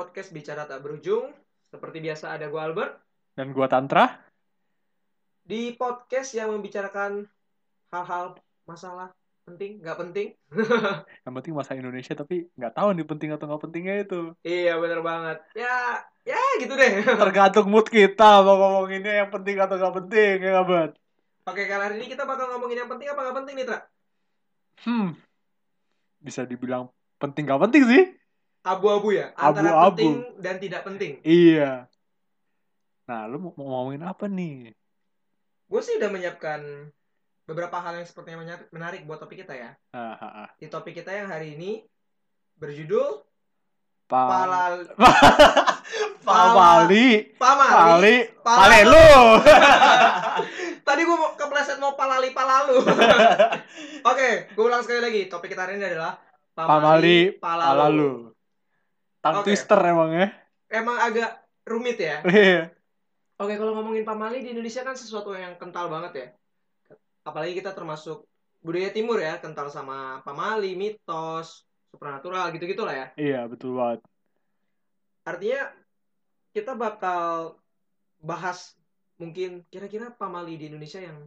Podcast Bicara Tak Berujung. Seperti biasa ada gue Albert. Dan gua Tantra. Di podcast yang membicarakan hal-hal masalah penting, nggak penting. Yang penting masa Indonesia tapi nggak tahu nih penting atau nggak pentingnya itu. iya bener banget. Ya, ya gitu deh. Tergantung mood kita mau ngomonginnya yang penting atau nggak penting ya nggak Bet? Oke, kali hari ini kita bakal ngomongin yang penting apa nggak penting nih, Tra? Hmm, bisa dibilang penting nggak penting sih? Abu-abu ya? Antara Abu-abu. penting dan tidak penting. Iya. Nah, lu mau ngomongin apa nih? Gue sih udah menyiapkan beberapa hal yang sepertinya menarik, buat topik kita ya. Ah, ah, ah. Di topik kita yang hari ini berjudul Pa Palal... Pamali. Pamali. Pali. Pale lu. Tadi gue kepleset mau palali palalu. Oke, gue ulang sekali lagi. Topik kita hari ini adalah Pamali. palalu. Palalu. Tang Oke. twister emang ya. Emang agak rumit ya. Iya. Oke, kalau ngomongin pamali di Indonesia kan sesuatu yang kental banget ya. Apalagi kita termasuk budaya timur ya, kental sama pamali, mitos, supernatural gitu-gitu lah ya. Iya, betul banget. Artinya kita bakal bahas mungkin kira-kira pamali di Indonesia yang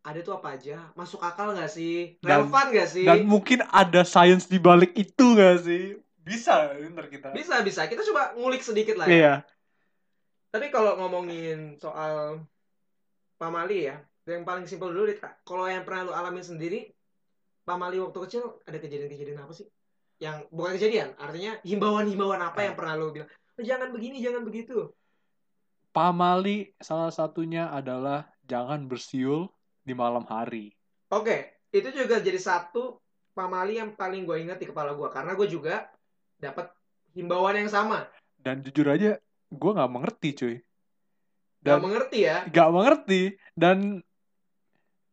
ada tuh apa aja? Masuk akal nggak sih? Dan- Relevan nggak sih? Dan mungkin ada sains di balik itu gak sih? Bisa, ntar kita. Bisa, bisa. Kita coba ngulik sedikit lah ya. Iya. Tapi kalau ngomongin soal pamali ya, yang paling simpel dulu deh, Kak. Kalau yang pernah lu alamin sendiri, pamali waktu kecil ada kejadian-kejadian apa sih? Yang bukan kejadian, artinya himbauan-himbauan apa yang pernah lu bilang? "Oh, jangan begini, jangan begitu. Pamali salah satunya adalah jangan bersiul di malam hari. Oke, itu juga jadi satu pamali yang paling gue ingat di kepala gue karena gue juga dapat himbauan yang sama. Dan jujur aja, gue nggak mengerti cuy. Gak Dan mengerti ya? nggak mengerti. Dan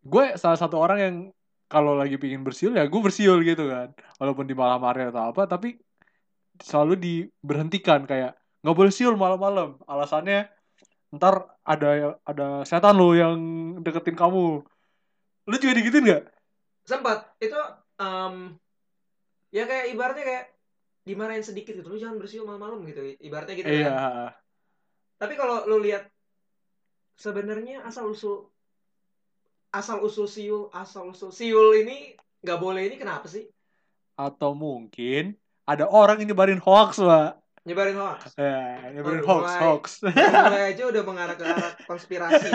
gue salah satu orang yang kalau lagi pingin bersiul ya gue bersiul gitu kan. Walaupun di malam hari atau apa, tapi selalu diberhentikan kayak nggak boleh siul malam-malam. Alasannya ntar ada ada setan lo yang deketin kamu. Lu juga digituin nggak? Sempat itu em, ya kayak ibaratnya kayak dimarahin sedikit gitu, lu jangan bersiul malam-malam gitu, ibaratnya gitu Iya. kan. Tapi kalau lu lihat sebenarnya asal usul asal usul siul asal usul siul ini nggak boleh ini kenapa sih Atau mungkin ada orang yang nyebarin hoax, Pak. nyebarin hoax? Ya, nyebarin Oh, hoax, mulai. hoax. Mulai aja udah mengarah ke arah konspirasi.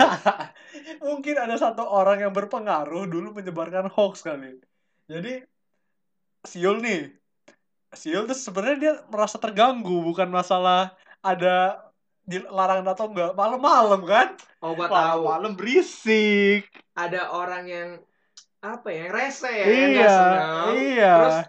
mungkin ada satu orang yang berpengaruh dulu menyebarkan hoax kali. Jadi Siul nih. Siul tuh sebenarnya dia merasa terganggu bukan masalah ada dilarang atau enggak. Malam-malam kan? Oh gua tahu. malam berisik. Ada orang yang apa ya, yang rese ya, iya iya. Terus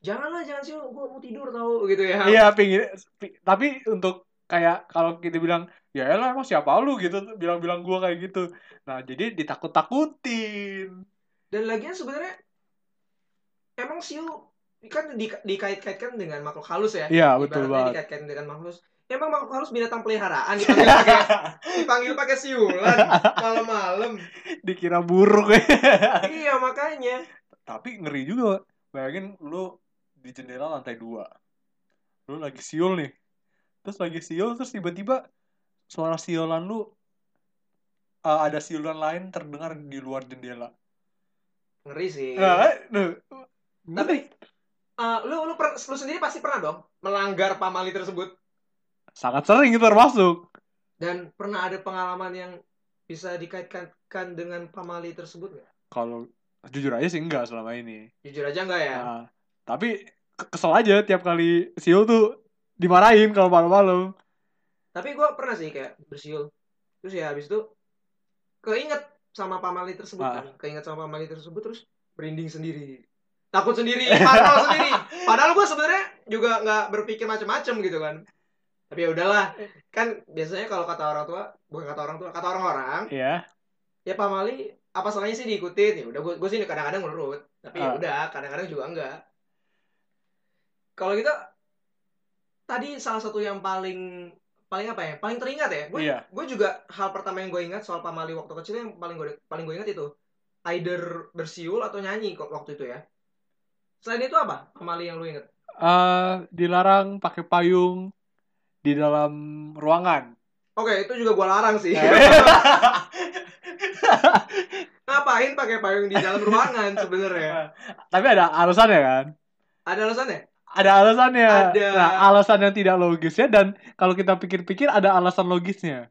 janganlah jangan siul, gua mau tidur tahu gitu ya. iya pingin pi- tapi untuk kayak kalau kita bilang ya elah emang siapa lu? gitu bilang-bilang gua kayak gitu. Nah jadi ditakut-takutin. Dan lagian sebenarnya emang siul kan di, dikait-kaitkan dengan makhluk halus ya. Iya, betul banget. Dikait-kaitkan dengan makhluk halus. Emang makhluk halus binatang peliharaan dipanggil pakai dipanggil pakai siulan malam-malam. dikira buruk ya iya makanya. tapi ngeri juga bayangin lu di jendela lantai dua lu lagi siul nih terus lagi siul terus tiba-tiba suara siulan lu uh, ada siulan lain terdengar di luar jendela Ngeri sih. nah, duh, Tapi eh, lu lu per- lu sendiri pasti pernah dong melanggar pamali tersebut sangat sering itu termasuk dan pernah ada pengalaman yang bisa dikaitkan dengan pamali tersebut nggak? kalau jujur aja sih enggak selama ini Jujur aja nggak ya? Nah, tapi ke- kesel aja tiap kali siul tuh dimarahin kalau malam-malam Tapi gue pernah sih kayak bersiul. Terus ya habis itu keinget sama pamali tersebut Ah. kan. Keinget sama pamali tersebut terus merinding sendiri. Takut sendiri, parno sendiri. Padahal gue sebenarnya juga nggak berpikir macam-macam gitu kan. Tapi ya udahlah. Kan biasanya kalau kata orang tua, bukan kata orang tua, kata orang-orang, ya ya pamali apa salahnya sih diikutin ya udah gue sih kadang-kadang menurut tapi ya Ah. udah kadang-kadang juga enggak kalau gitu tadi salah satu yang paling paling apa ya paling teringat ya gue Iya. gue juga hal pertama yang gue ingat soal pamali waktu kecil yang paling gue paling gue ingat itu either bersiul atau nyanyi kok waktu itu ya selain itu apa pamali yang lu inget eh dilarang pakai payung di dalam ruangan. Oke, itu juga gua larang sih. Ngapain pakai payung di dalam ruangan sebenarnya? Tapi ada alasannya kan? Ada alasannya? Ada alasannya. Ada. Nah, alasan yang tidak logisnya dan kalau kita pikir-pikir ada alasan logisnya.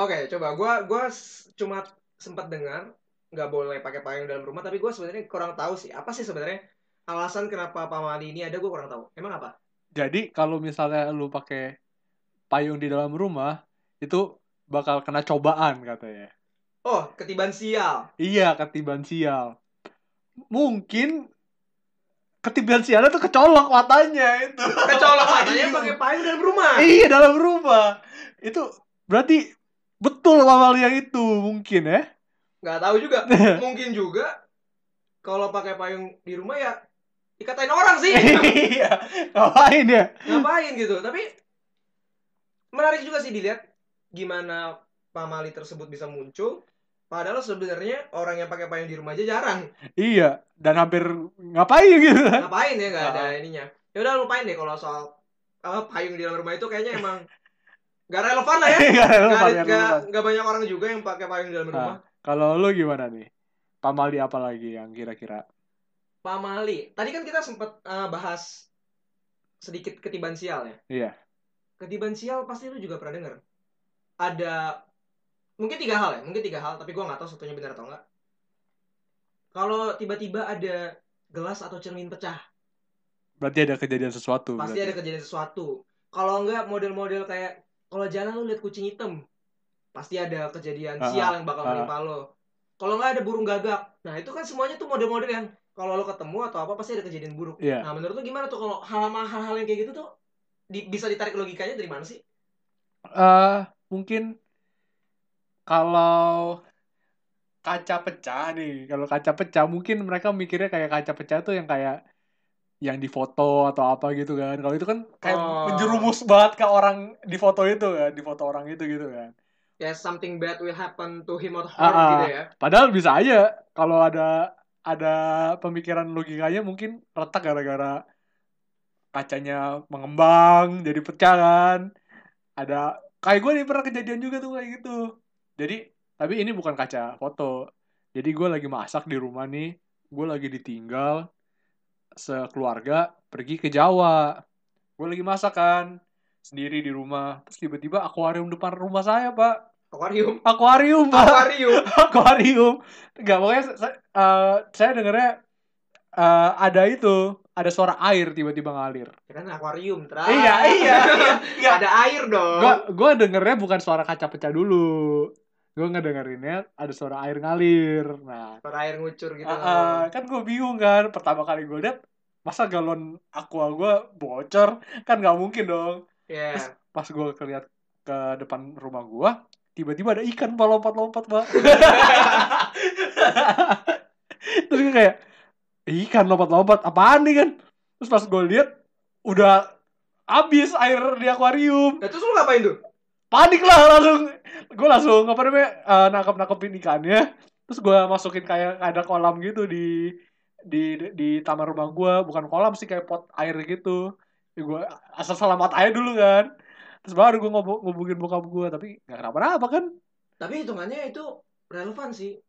Oke, coba gua gua cuma sempat dengar nggak boleh pakai payung dalam rumah, tapi gua sebenarnya kurang tahu sih apa sih sebenarnya alasan kenapa pamali ini ada gua kurang tahu. Emang apa? Jadi kalau misalnya lu pakai payung di dalam rumah itu bakal kena cobaan katanya. Oh, ketiban sial. Iya, ketiban sial. Mungkin ketiban sialnya tuh kecolok matanya itu. Kecolok matanya pakai payung dalam rumah. Iya, dalam rumah. Itu berarti betul awal yang itu mungkin ya. Nggak tahu juga. Mungkin juga kalau pakai payung di rumah ya dikatain orang sih. Iya. Ngapain ya? Ngapain gitu. Tapi menarik juga sih dilihat gimana pamali tersebut bisa muncul. Padahal sebenarnya orang yang pakai payung di rumah aja jarang. Iya, dan hampir ngapain gitu. Ngapain ya nggak ada Ah. ininya. Ya udah lupain deh kalau soal apa payung di dalam rumah itu kayaknya emang nggak relevan lah ya. Nggak banyak orang juga yang pakai payung di dalam rumah. Kalau lu gimana nih? Pamali apa lagi yang kira-kira? Pamali. Tadi kan kita sempat eh, bahas sedikit ketiban sial ya. Iya. Ketiban sial pasti lu juga pernah dengar. Ada mungkin tiga hal ya, mungkin tiga hal, tapi gua nggak tahu satunya benar atau enggak. Kalau tiba-tiba ada gelas atau cermin pecah, Berarti ada kejadian sesuatu. pasti berarti. ada kejadian sesuatu. Kalau enggak model-model kayak kalau jalan lu lihat kucing hitam, pasti ada kejadian Ah, sial yang bakal menimpa lo. Kalau enggak ada burung gagak. Nah, itu kan semuanya tuh model-model yang kalau lo ketemu atau apa pasti ada kejadian buruk. Iya. Nah, menurut lu gimana tuh kalau hal-hal yang kayak gitu tuh di- bisa ditarik logikanya dari mana sih? eh mungkin kalau kaca pecah nih, kalau kaca pecah mungkin mereka mikirnya kayak kaca pecah tuh yang kayak yang difoto atau apa gitu kan. Kalau itu kan kayak Oh. menjerumus banget ke orang di foto itu kan, di foto orang itu gitu kan. Ya something bad will happen to him or her ah. gitu ya. Padahal bisa aja kalau ada ada pemikiran logikanya mungkin retak gara-gara kacanya mengembang jadi pecah kan. Ada kayak gue nih pernah kejadian juga tuh kayak gitu. Jadi tapi ini bukan kaca foto. Jadi gue lagi masak di rumah nih, gue lagi ditinggal sekeluarga pergi ke Jawa. Gue lagi masak kan sendiri di rumah. Terus tiba-tiba akuarium depan rumah saya, Pak. Akuarium. Akuarium, Akuarium. akuarium nggak pokoknya saya, eh, saya dengernya eh, ada itu ada suara air tiba-tiba ngalir Ya kan akuarium, Tra. Iya, iya, iya, iya. Ada air dong. gua gua dengernya bukan suara kaca pecah dulu gua nggak dengerinnya ada suara air ngalir nah Suara air ngucur gitu. ah, ah, kan gue bingung kan pertama kali gue liat masa galon aqua gue bocor kan nggak mungkin dong Ya. pas gue keliat ke depan rumah gue tiba-tiba ada ikan pak lompat-lompat pak terus gue kayak ikan lompat-lompat apaan nih kan? Terus pas gue lihat udah habis air di akuarium. Nah, terus lu ngapain tuh? panik lah langsung. Gue langsung apa namanya eh, nangkep nangkepin ikannya. Terus gue masukin kayak ada kolam gitu di di di taman rumah gue bukan kolam sih kayak pot air gitu. Ya gue asal selamat aja dulu kan terus baru gue ngob ngubungin bokap gue tapi nggak kenapa-napa kan Tapi hitungannya itu relevan sih.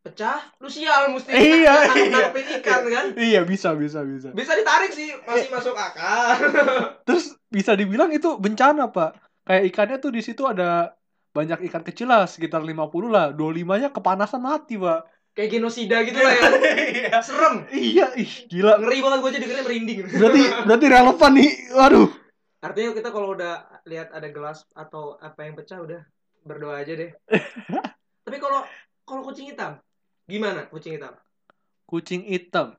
Pecah, lu sial mesti Iya, nangkep- iya. nangkepin ikan kan. iya bisa bisa bisa Bisa ditarik sih, masih masuk akal. terus bisa dibilang itu bencana pak kayak ikannya tuh di situ ada banyak ikan kecil lah sekitar 50 lah 25 nya kepanasan mati pak Kayak genosida gitu lah ya. iya Serem. iya ih gila Ngeri banget gue jadi dengernya merinding. berarti berarti relevan nih waduh Artinya kita kalau udah lihat ada gelas atau apa yang pecah udah berdoa aja deh. Tapi kalau kalau kucing hitam, gimana kucing hitam? kucing hitam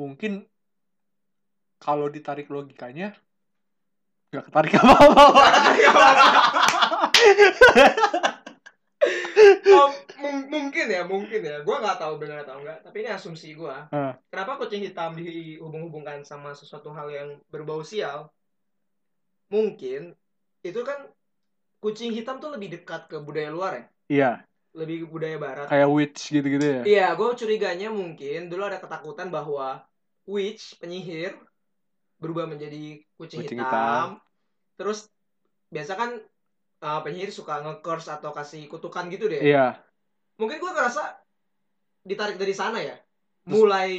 mungkin kalau ditarik logikanya nggak ketarik apa apa Oh, mung- mungkin ya, mungkin ya. Gua nggak tahu benar atau enggak, tapi ini asumsi gua. Ah. Kenapa kucing hitam dihubung-hubungkan sama sesuatu hal yang berbau sial? Mungkin itu kan kucing hitam tuh lebih dekat ke budaya luar ya, iya lebih ke budaya barat. kayak witch gitu gitu ya Iya, gue curiganya mungkin dulu ada ketakutan bahwa witch, penyihir, berubah menjadi kucing, Kucing hitam. hitam. Terus biasa kan uh, penyihir suka nge-curse atau kasih kutukan gitu deh. Iya. Mungkin gua ngerasa ditarik dari sana ya. Terus- Mulai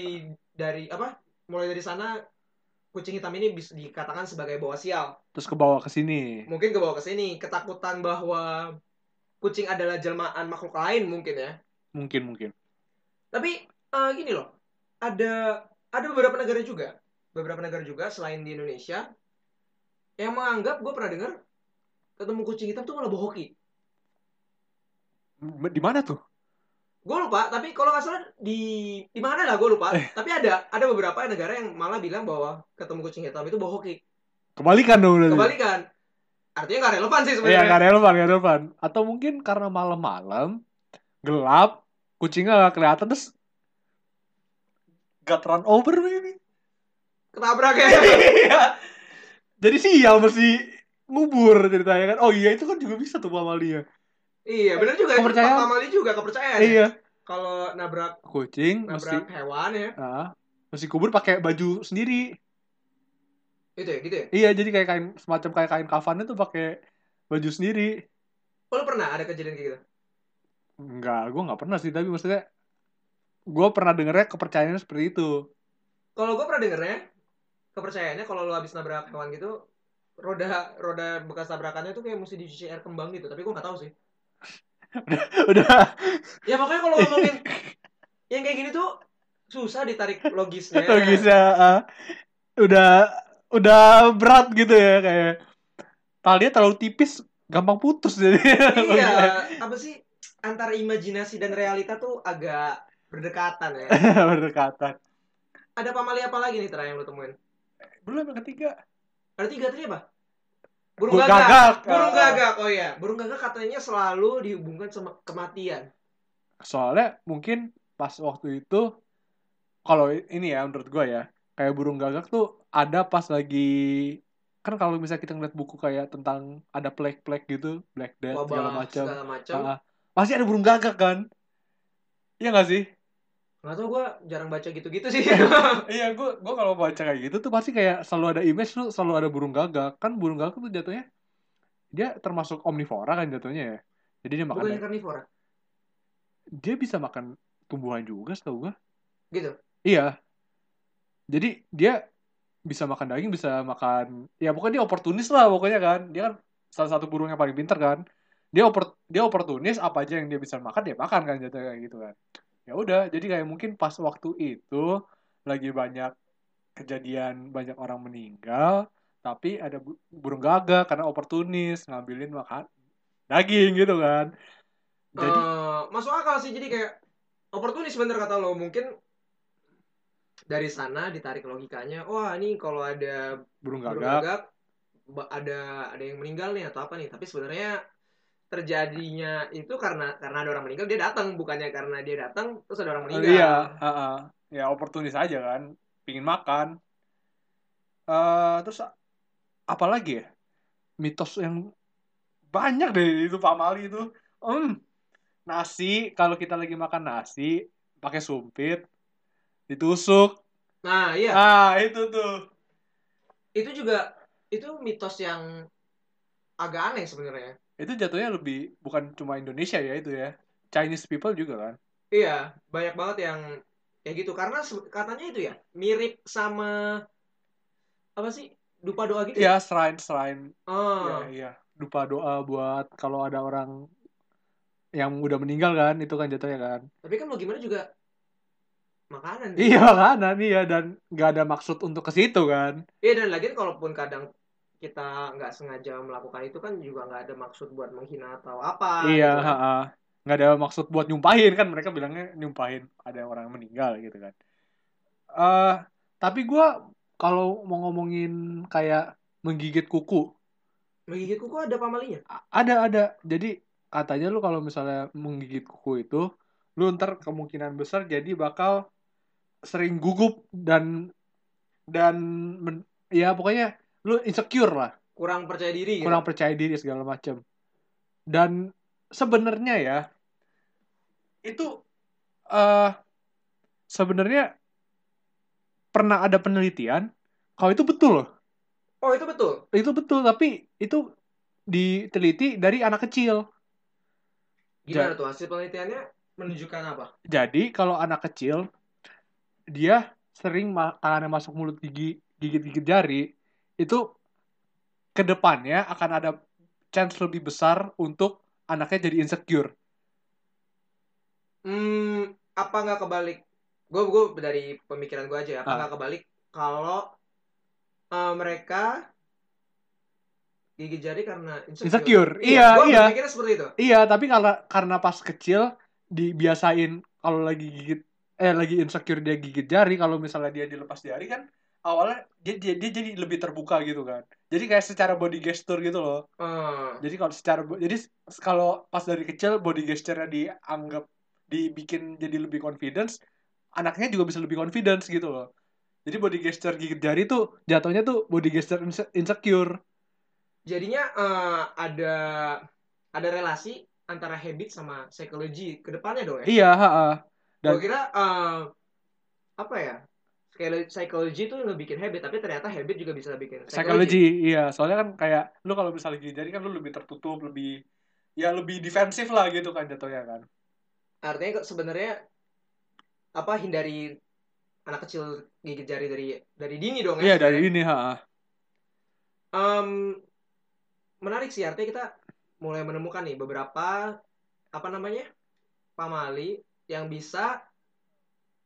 dari apa? Mulai dari sana kucing hitam ini bisa dikatakan sebagai bawa sial. Terus ke bawah ke sini. Mungkin ke bawah ke sini ketakutan bahwa kucing adalah jelmaan makhluk lain mungkin ya. Mungkin mungkin. Tapi eh, gini loh, ada ada beberapa negara juga, beberapa negara juga selain di Indonesia yang menganggap gue pernah dengar ketemu kucing hitam tuh malah bohoki. Di mana tuh? Gue lupa, tapi kalau nggak salah di di mana lah gue lupa. tapi ada ada beberapa negara yang malah bilang bahwa ketemu kucing hitam itu bohoki. Kebalikan dong berarti. Kebalikan. Artinya nggak relevan sih Iya, sebenarnya. nggak relevan, nggak relevan. Atau mungkin karena malam-malam gelap, kucingnya nggak kelihatan terus got run over ini. Ketabrak ya. Iya. Jadi sial mesti ngubur ceritanya kan. Oh iya itu kan juga bisa tuh mamalia. iya, benar juga. Kepercayaan. Pamali juga kepercayaan. ya. Iya. Kalau nabrak Kucing mesti nabrak hewan ya. ah, mesti kubur pakai baju sendiri. Itu ya, gitu ya. Iya, jadi kayak kain semacam kayak kain kafannya tuh pakai baju sendiri. Oh, lu pernah ada kejadian kayak gitu? Enggak, gue nggak pernah sih, tapi maksudnya gue pernah dengernya kepercayaannya seperti itu. Kalau gue pernah dengernya, kepercayaannya kalau lu habis nabrak hewan gitu, roda roda bekas tabrakannya tuh kayak mesti dicuci air kembang gitu. Tapi gue nggak tahu sih. Udah Ya makanya kalau ngomongin yang kayak gini tuh susah ditarik logisnya. logisnya ah, udah udah berat gitu ya kayak talinya terlalu tipis gampang putus jadi Iya, apa sih antara imajinasi dan realita tuh agak berdekatan ya. berdekatan Ada pamali apa lagi nih terakhir yang lu temuin? belum yang ketiga Ada tiga tadi apa? Burung Burung gagak. gagak. Burung Ah. gagak. Oh iya, burung gagak katanya selalu dihubungkan sama kematian. soalnya mungkin pas waktu itu kalau ini ya menurut gue ya kayak burung gagak tuh ada pas lagi kan kalau misalnya kita ngeliat buku kayak tentang ada plague-plague gitu black death segala Wabah macam segala macam. Ah, ah. pasti ada burung gagak kan iya gak sih Nggak tau gue jarang baca gitu-gitu sih. Iya, gue gua kalau baca kayak gitu tuh pasti kayak selalu ada image tuh selalu ada burung gagak. Kan burung gagak tuh jatuhnya dia termasuk omnivora kan jatuhnya ya. Jadi dia makan Bukannya karnivora. dia bisa makan tumbuhan juga setahu gue. Gitu. Iya. Jadi dia bisa makan daging, bisa makan ya pokoknya dia oportunis lah pokoknya kan. Dia kan salah satu burung yang paling pintar kan. Dia opor, dia oportunis apa aja yang dia bisa makan dia makan kan jatuhnya kayak gitu kan. Ya udah, jadi kayak mungkin pas waktu itu lagi banyak kejadian banyak orang meninggal, tapi ada bu- burung gagak karena oportunis ngambilin makan daging gitu kan. Jadi Eh, masuk akal sih jadi kayak oportunis bener kata lo mungkin dari sana ditarik logikanya wah ini kalau ada burung burung gagak gagak ba- ada ada yang meninggal nih atau apa nih tapi sebenarnya terjadinya itu karena karena ada orang meninggal dia datang bukannya karena dia datang terus ada orang meninggal Iya, heeh. ya oportunis aja kan, pingin makan. eh terus apa lagi ya? Mitos yang banyak deh itu Pak Mali itu. Em, nasi kalau kita lagi makan nasi pakai sumpit ditusuk. nah iya Ah, itu tuh. itu juga itu mitos yang agak aneh sebenarnya Itu jatuhnya lebih bukan cuma Indonesia ya itu ya. Chinese people juga kan. Iya, banyak banget yang kayak gitu karena katanya itu ya mirip sama apa sih dupa doa gitu Iya, ya? shrine shrine Oh, Iya, iya. Dupa doa buat kalau ada orang yang udah meninggal kan, itu kan jatuhnya kan. tapi kan mau gimana juga makanan. Iya, makanan iya dan nggak ada maksud untuk ke situ kan. Iya dan lagi kalaupun kadang kita nggak sengaja melakukan itu kan juga nggak ada maksud buat menghina atau apa. iya, gitu kan. nggak ada maksud buat nyumpahin kan mereka bilangnya nyumpahin ada orang yang meninggal gitu kan. eh tapi gua kalau mau ngomongin kayak menggigit kuku, Menggigit kuku ada pamalinya. ada ada. Jadi katanya lu kalau misalnya menggigit kuku itu, lu ntar kemungkinan besar jadi bakal sering gugup dan dan men- ya pokoknya lu insecure lah, Kurang percaya diri gitu. kurang percaya diri segala macam. Dan sebenarnya ya itu eh sebenarnya pernah ada penelitian kalau itu betul loh Oh itu betul. itu betul tapi itu diteliti dari anak kecil Gimana tuh hasil penelitiannya menunjukkan apa? jadi kalau anak kecil dia sering ma- tangannya masuk mulut gigi gigit-gigit jari itu ke depannya akan ada chance lebih besar untuk anaknya jadi insecure Hmm, apa nggak kebalik? Gue gue dari pemikiran gue aja. ya. Apa Ah. nggak kebalik kalau eh, mereka gigit jari karena insecure? Insecure. Iya, iya. berpikirnya seperti itu. Iya, tapi karena karena pas kecil dibiasain kalau lagi gigit eh lagi insecure dia gigit jari, kalau misalnya dia dilepas jari kan awalnya dia, dia, dia jadi lebih terbuka gitu kan. Jadi kayak secara body gesture gitu loh. Eh, Jadi kalau secara jadi kalau pas dari kecil body gesture-nya dianggap dibikin jadi lebih confidence, anaknya juga bisa lebih confidence gitu loh. Jadi body gesture gigit jari tuh jatuhnya tuh body gesture inse- insecure. jadinya eh, ada ada relasi antara habit sama psikologi ke depannya dong ya. Iya, ha Dan- Gue kira eh, apa ya? Psikolo- Psikologi itu bikin habit, tapi ternyata habit juga bisa bikin Psikologi, iya. Soalnya kan kayak lu kalau misalnya gigit jari kan lu lebih tertutup, lebih ya lebih defensif lah gitu kan jatuhnya kan. Artinya kok sebenarnya apa hindari anak kecil gigit jari dari dari dini dong Iya ya. dari sebenarnya. ini, ha. Em, menarik sih artinya kita mulai menemukan nih beberapa apa namanya pamali yang bisa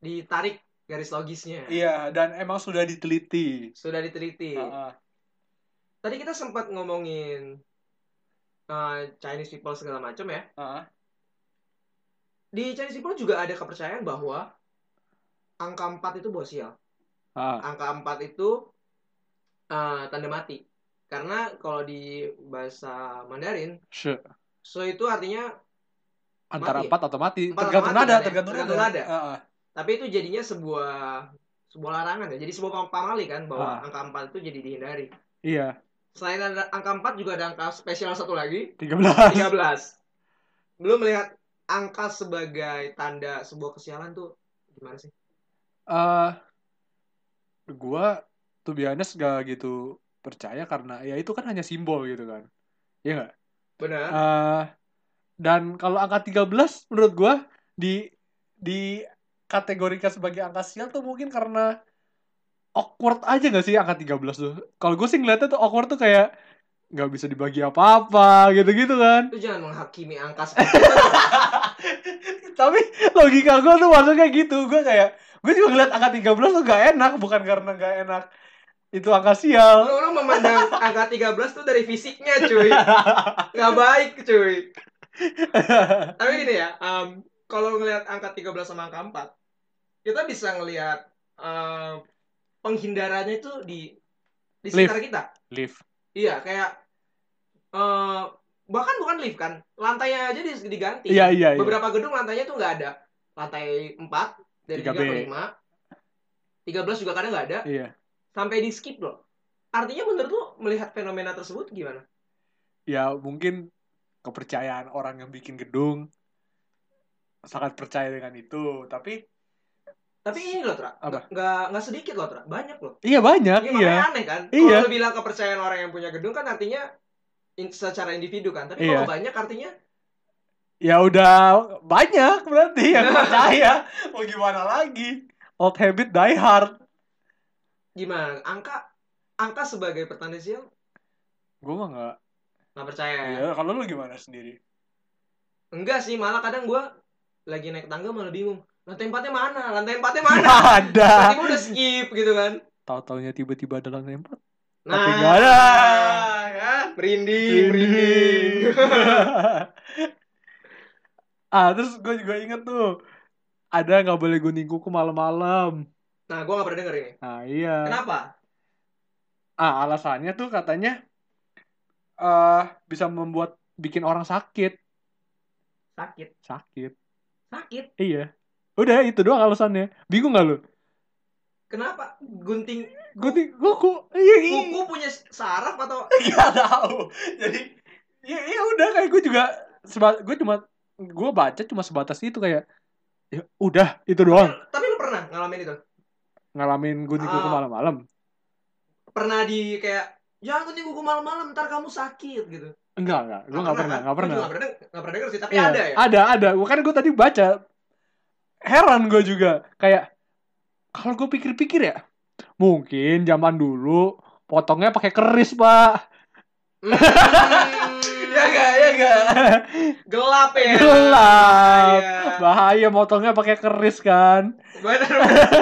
ditarik garis logisnya. Iya, dan emang sudah diteliti. Sudah diteliti. Ha, ha. Tadi kita sempat ngomongin eh, Chinese people segala macam ya. Ha, ha. Di Chinese people juga ada kepercayaan bahwa angka 4 itu sial. Ha. Angka 4 itu eh, tanda mati. Karena kalau di bahasa Mandarin, She. so itu artinya Antara Mati. empat atau mati, Empat tergantung nada, tergantung Tergantung nada. nada. Ha, ha. tapi itu jadinya sebuah sebuah larangan ya. Jadi sebuah pamali kan bahwa Ah. angka 4 itu jadi dihindari. Iya, Selain ada angka 4 juga ada angka spesial satu lagi, 13. 13. Belum melihat angka sebagai tanda sebuah kesialan tuh gimana sih? Eh gua tuh biasanya gak gitu percaya karena ya itu kan hanya simbol gitu kan. Iya nggak? Benar. Eh, dan kalau angka 13 menurut gua di di kategorikan sebagai angka sial tuh mungkin karena awkward aja gak sih angka 13 tuh. Kalau gue sih ngeliatnya tuh awkward tuh kayak nggak bisa dibagi apa-apa gitu-gitu kan. Lu jangan menghakimi angka seperti itu. Tapi logika gue tuh masuknya gitu. Gue kayak gue juga ngeliat angka 13 tuh gak enak bukan karena gak enak itu angka sial. Lu, lu memandang angka 13 tuh dari fisiknya cuy. Nggak baik cuy. Tapi gini ya, em, kalau ngelihat angka 13 sama angka 4, kita bisa ngelihat em, penghindarannya itu di di sekitar kita. Live. Iya, kayak eh bahkan bukan lift kan, lantainya aja di- diganti. Iya iya iya. Beberapa gedung lantainya tuh nggak ada. Lantai 4 dari 3 3B. ke 5. 13 juga kadang nggak ada. Iya. Sampai di skip loh. Artinya menurut lu melihat fenomena tersebut gimana? Ya mungkin kepercayaan orang yang bikin gedung sangat percaya dengan itu. Tapi Tapi ini loh, Tra. Apa? Nggak, nggak sedikit loh, Tra. Banyak loh. iya banyak Iya, iya. makanya aneh kan. Iya. Kalau bilang kepercayaan orang yang punya gedung kan artinya in- secara individu kan. Tapi Iya. kalau banyak artinya Ya udah banyak berarti yang percaya. Mau gimana lagi? Old habit die hard. gimana? Angka angka sebagai pertanda sial Gue mah nggak. Nggak percaya. ya? Kalau lu gimana sendiri? Enggak sih, malah kadang gua lagi naik tangga malah bingung. Lantai empatnya mana? Lantai empatnya mana? ada. Tiba-tiba udah skip gitu kan. Tahu-taunya tiba-tiba ada lantai empat. Nah, Tapi nggak ada. ya, merinding, merinding. ah, terus gue juga inget tuh. Ada nggak boleh gunting kuku malam-malam. Nah, gua gak pernah denger ini. Nah, iya. Kenapa? Ah, alasannya tuh katanya eh bisa membuat bikin orang sakit. Sakit. Sakit. Sakit. Iya. Udah itu doang alasannya. Bingung gak lu? Kenapa? Gunting Gunting kuku. Iya, iya. kuku punya saraf atau Gak tahu. Jadi ya, ya udah kayak gue juga gue cuma gue baca cuma sebatas itu kayak ya udah itu doang tapi lu pernah ngalamin itu? ngalamin gunting kuku Ah. malam-malam. pernah di kayak jangan tinggal gue malam-malam ntar kamu sakit gitu Enggak, enggak. Gue nggak pernah, nggak pernah. nggak pernah nggak pernah denger sih tapi Iya, ada ya Ada, ada. Gua kan gue tadi baca. Heran gue juga. Kayak kalau gue pikir-pikir ya, mungkin zaman dulu potongnya pakai keris, Pak. Hmm, ya gak ya gak gelap ya Gelap. Iya. Bahaya motongnya pakai keris kan. Benar,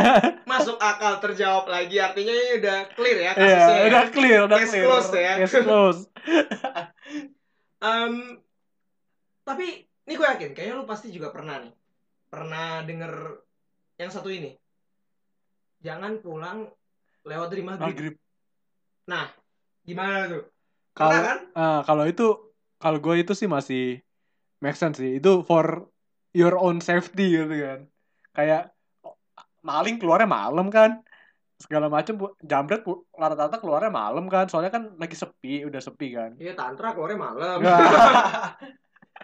masuk akal terjawab lagi artinya ini udah clear ya kasusnya Iya, ya. udah clear, udah Case clear. closed ya. Case closed. Em, tapi ini gue yakin kayaknya lu pasti juga pernah nih pernah denger yang satu ini jangan pulang lewat dari maghrib Maghrib. gimana tuh Kalau kan ah, kalau itu kalau gue itu sih masih make sense sih. Itu for your own safety gitu kan. Kayak maling keluarnya malam kan. Segala macam bu- jambret rata-rata keluarnya malam kan. Soalnya kan lagi sepi, udah sepi kan. Iya tantra keluarnya malam Nggak.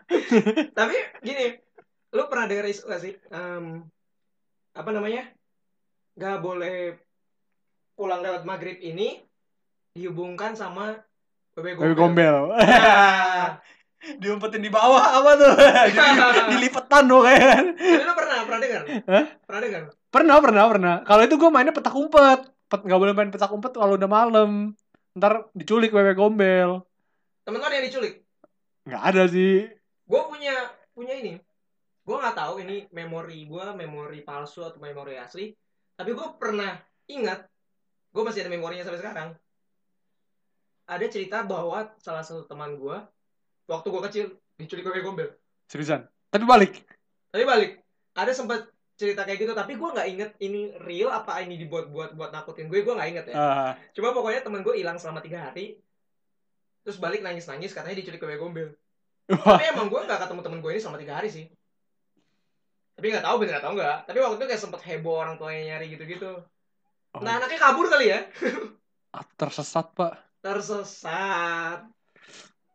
tapi gini lu pernah denger isu gak sih Em, apa namanya nggak boleh pulang lewat maghrib ini dihubungkan sama bebek gombel. gombel. Nah, Diumpetin di bawah apa tuh? Dilipetan tuh kan. tapi lu pernah pernah dengar Hah? pernah dengar Pernah, pernah, pernah. Kalau itu gue mainnya petak umpet. Pet, gak boleh main petak umpet kalau udah malam. Ntar diculik bebek gombel. teman-teman yang diculik Nggak ada sih. gue punya punya ini gue nggak tahu ini memori gue memori palsu atau memori asli tapi gue pernah ingat gue masih ada memorinya sampai sekarang ada cerita bahwa salah satu teman gue waktu gue kecil diculik bebek gombel. Seriusan. Tapi balik. tapi balik. Ada sempat cerita kayak gitu tapi gue nggak inget ini real apa ini dibuat-buat buat nakutin gue gue nggak inget ya. Ah, cuma pokoknya temen gue hilang selama tiga hari terus balik nangis-nangis katanya diculik bebek gombel. Tapi emang gue gak ketemu temen gue ini selama tiga hari sih. Tapi nggak tahu bener atau enggak tapi waktu itu kayak sempet heboh orang tuanya nyari gitu-gitu. Oh. nah anaknya kabur kali ya. Ah, tersesat pak. Tersesat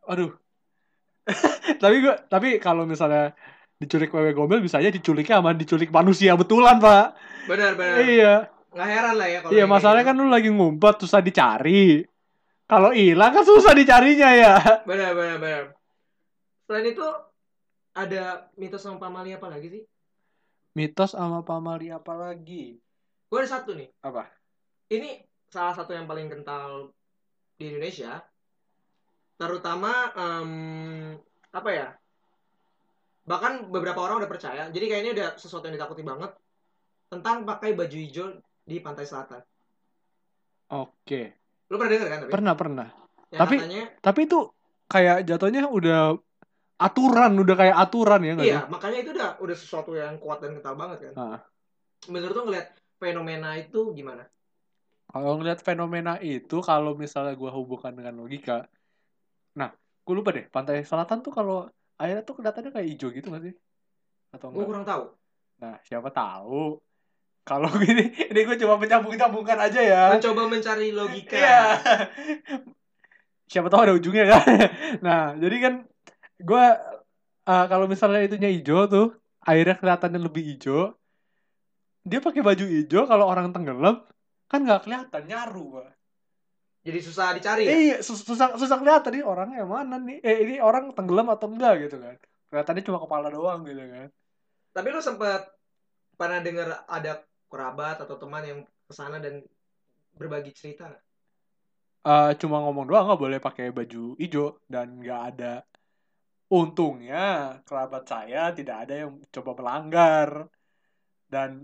Aduh. tapi gua, tapi kalau misalnya diculik bebek gombel bisa aja diculiknya sama diculik manusia betulan pak. benar-benar Iya. nggak heran lah ya kalau Iya masalahnya gitu. kan lu lagi ngumpet susah dicari. Kalau hilang kan susah dicarinya ya. benar-benar benar selain itu ada mitos sama pamali apa lagi sih Mitos sama pamali apa lagi? gue ada satu nih Apa? ini salah satu yang paling kental di Indonesia terutama em, apa ya bahkan beberapa orang udah percaya jadi kayaknya udah sesuatu yang ditakuti banget tentang pakai baju hijau di pantai selatan Oke. lu pernah denger kan tapi Pernah pernah. yang tapi- katanya Tapi itu kayak jatuhnya udah aturan, udah kayak aturan ya nggak iya sih? makanya itu udah udah sesuatu yang kuat dan kental banget kan Ah. menurut lu ngeliat fenomena itu gimana Kalau ngeliat fenomena itu, kalau misalnya gua hubungkan dengan logika, nah, gue lupa deh, pantai selatan tuh kalau airnya tuh kelihatannya kayak hijau gitu nggak sih? Atau gue enggak? kurang tahu Nah, siapa tahu. Kalau gini, ini gue coba menyambung-nyambungkan aja ya. mencoba mencari logika Iya. Siapa tahu ada ujungnya kan. Nah, jadi kan gue uh, kalau misalnya itunya hijau tuh, airnya kelihatannya lebih hijau. Dia pakai baju hijau, kalau orang tenggelam kan nggak kelihatan nyaru, Pak. jadi susah dicari ya Iya, sus- susah susah kelihatan nih orangnya mana nih. Eh, ini orang tenggelam atau enggak gitu kan. Kelihatannya cuma kepala doang gitu kan. Tapi lu sempat pernah dengar ada kerabat atau teman yang ke sana dan berbagi cerita nggak? Eh, cuma ngomong doang nggak boleh pakai baju hijau dan nggak ada untungnya kerabat saya tidak ada yang coba melanggar dan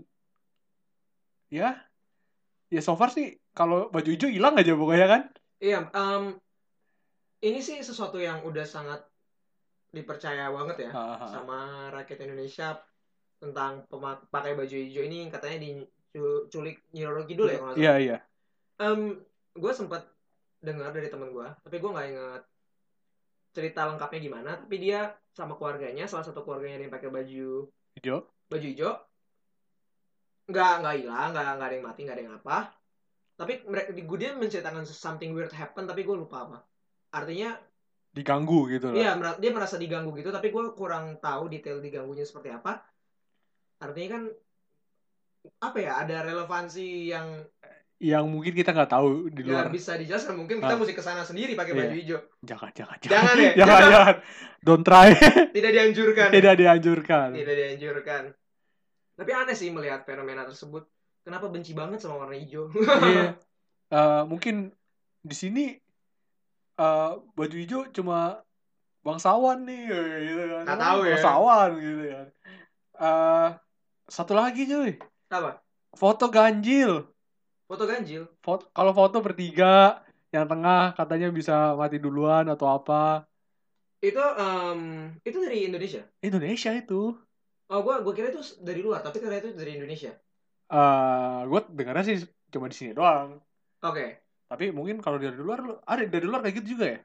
ya ya so far sih kalau baju hijau hilang aja pokoknya kan. Iya, em, ini sih sesuatu yang udah sangat dipercaya banget ya sama rakyat Indonesia tentang pakai baju hijau ini katanya diculik Nyiroro Kidul ya kalau iya iya. Em, gue sempat dengar dari temen gue, tapi gue nggak inget cerita lengkapnya gimana. Tapi dia sama keluarganya, salah satu keluarganya yang pakai baju hijau. baju hijau nggak nggak hilang nggak nggak ada yang mati nggak ada yang apa tapi mereka di dia menceritakan something weird happen tapi gue lupa apa artinya diganggu gitu lah iya dia merasa diganggu gitu tapi gue kurang tahu detail diganggunya seperti apa artinya kan apa ya ada relevansi yang yang mungkin kita nggak tahu di Ya luar. bisa dijelaskan mungkin kita Ah. mesti ke sana sendiri pakai Iya. baju hijau. Jangan, jangan, Jangan ya, jangan, jangan. jangan. Don't try. Tidak dianjurkan. Tidak dianjurkan. Tidak dianjurkan. Tapi aneh sih melihat fenomena tersebut. Kenapa benci banget sama warna hijau? Iya. Eh, mungkin di sini eh, baju hijau cuma bangsawan nih, gitu kan. Nggak tahu ya. Bangsawan gitu kan. Eh, satu lagi cuy, Apa? foto ganjil. Foto ganjil. Foto, kalau foto bertiga, yang tengah katanya bisa mati duluan atau apa. Itu em, itu dari Indonesia. Indonesia itu. Oh, gua gua kira itu dari luar, tapi ternyata itu dari Indonesia. eh gue dengarnya sih cuma di sini doang. Oke. Tapi mungkin kalau dari luar lu- ada dari luar kayak gitu juga ya?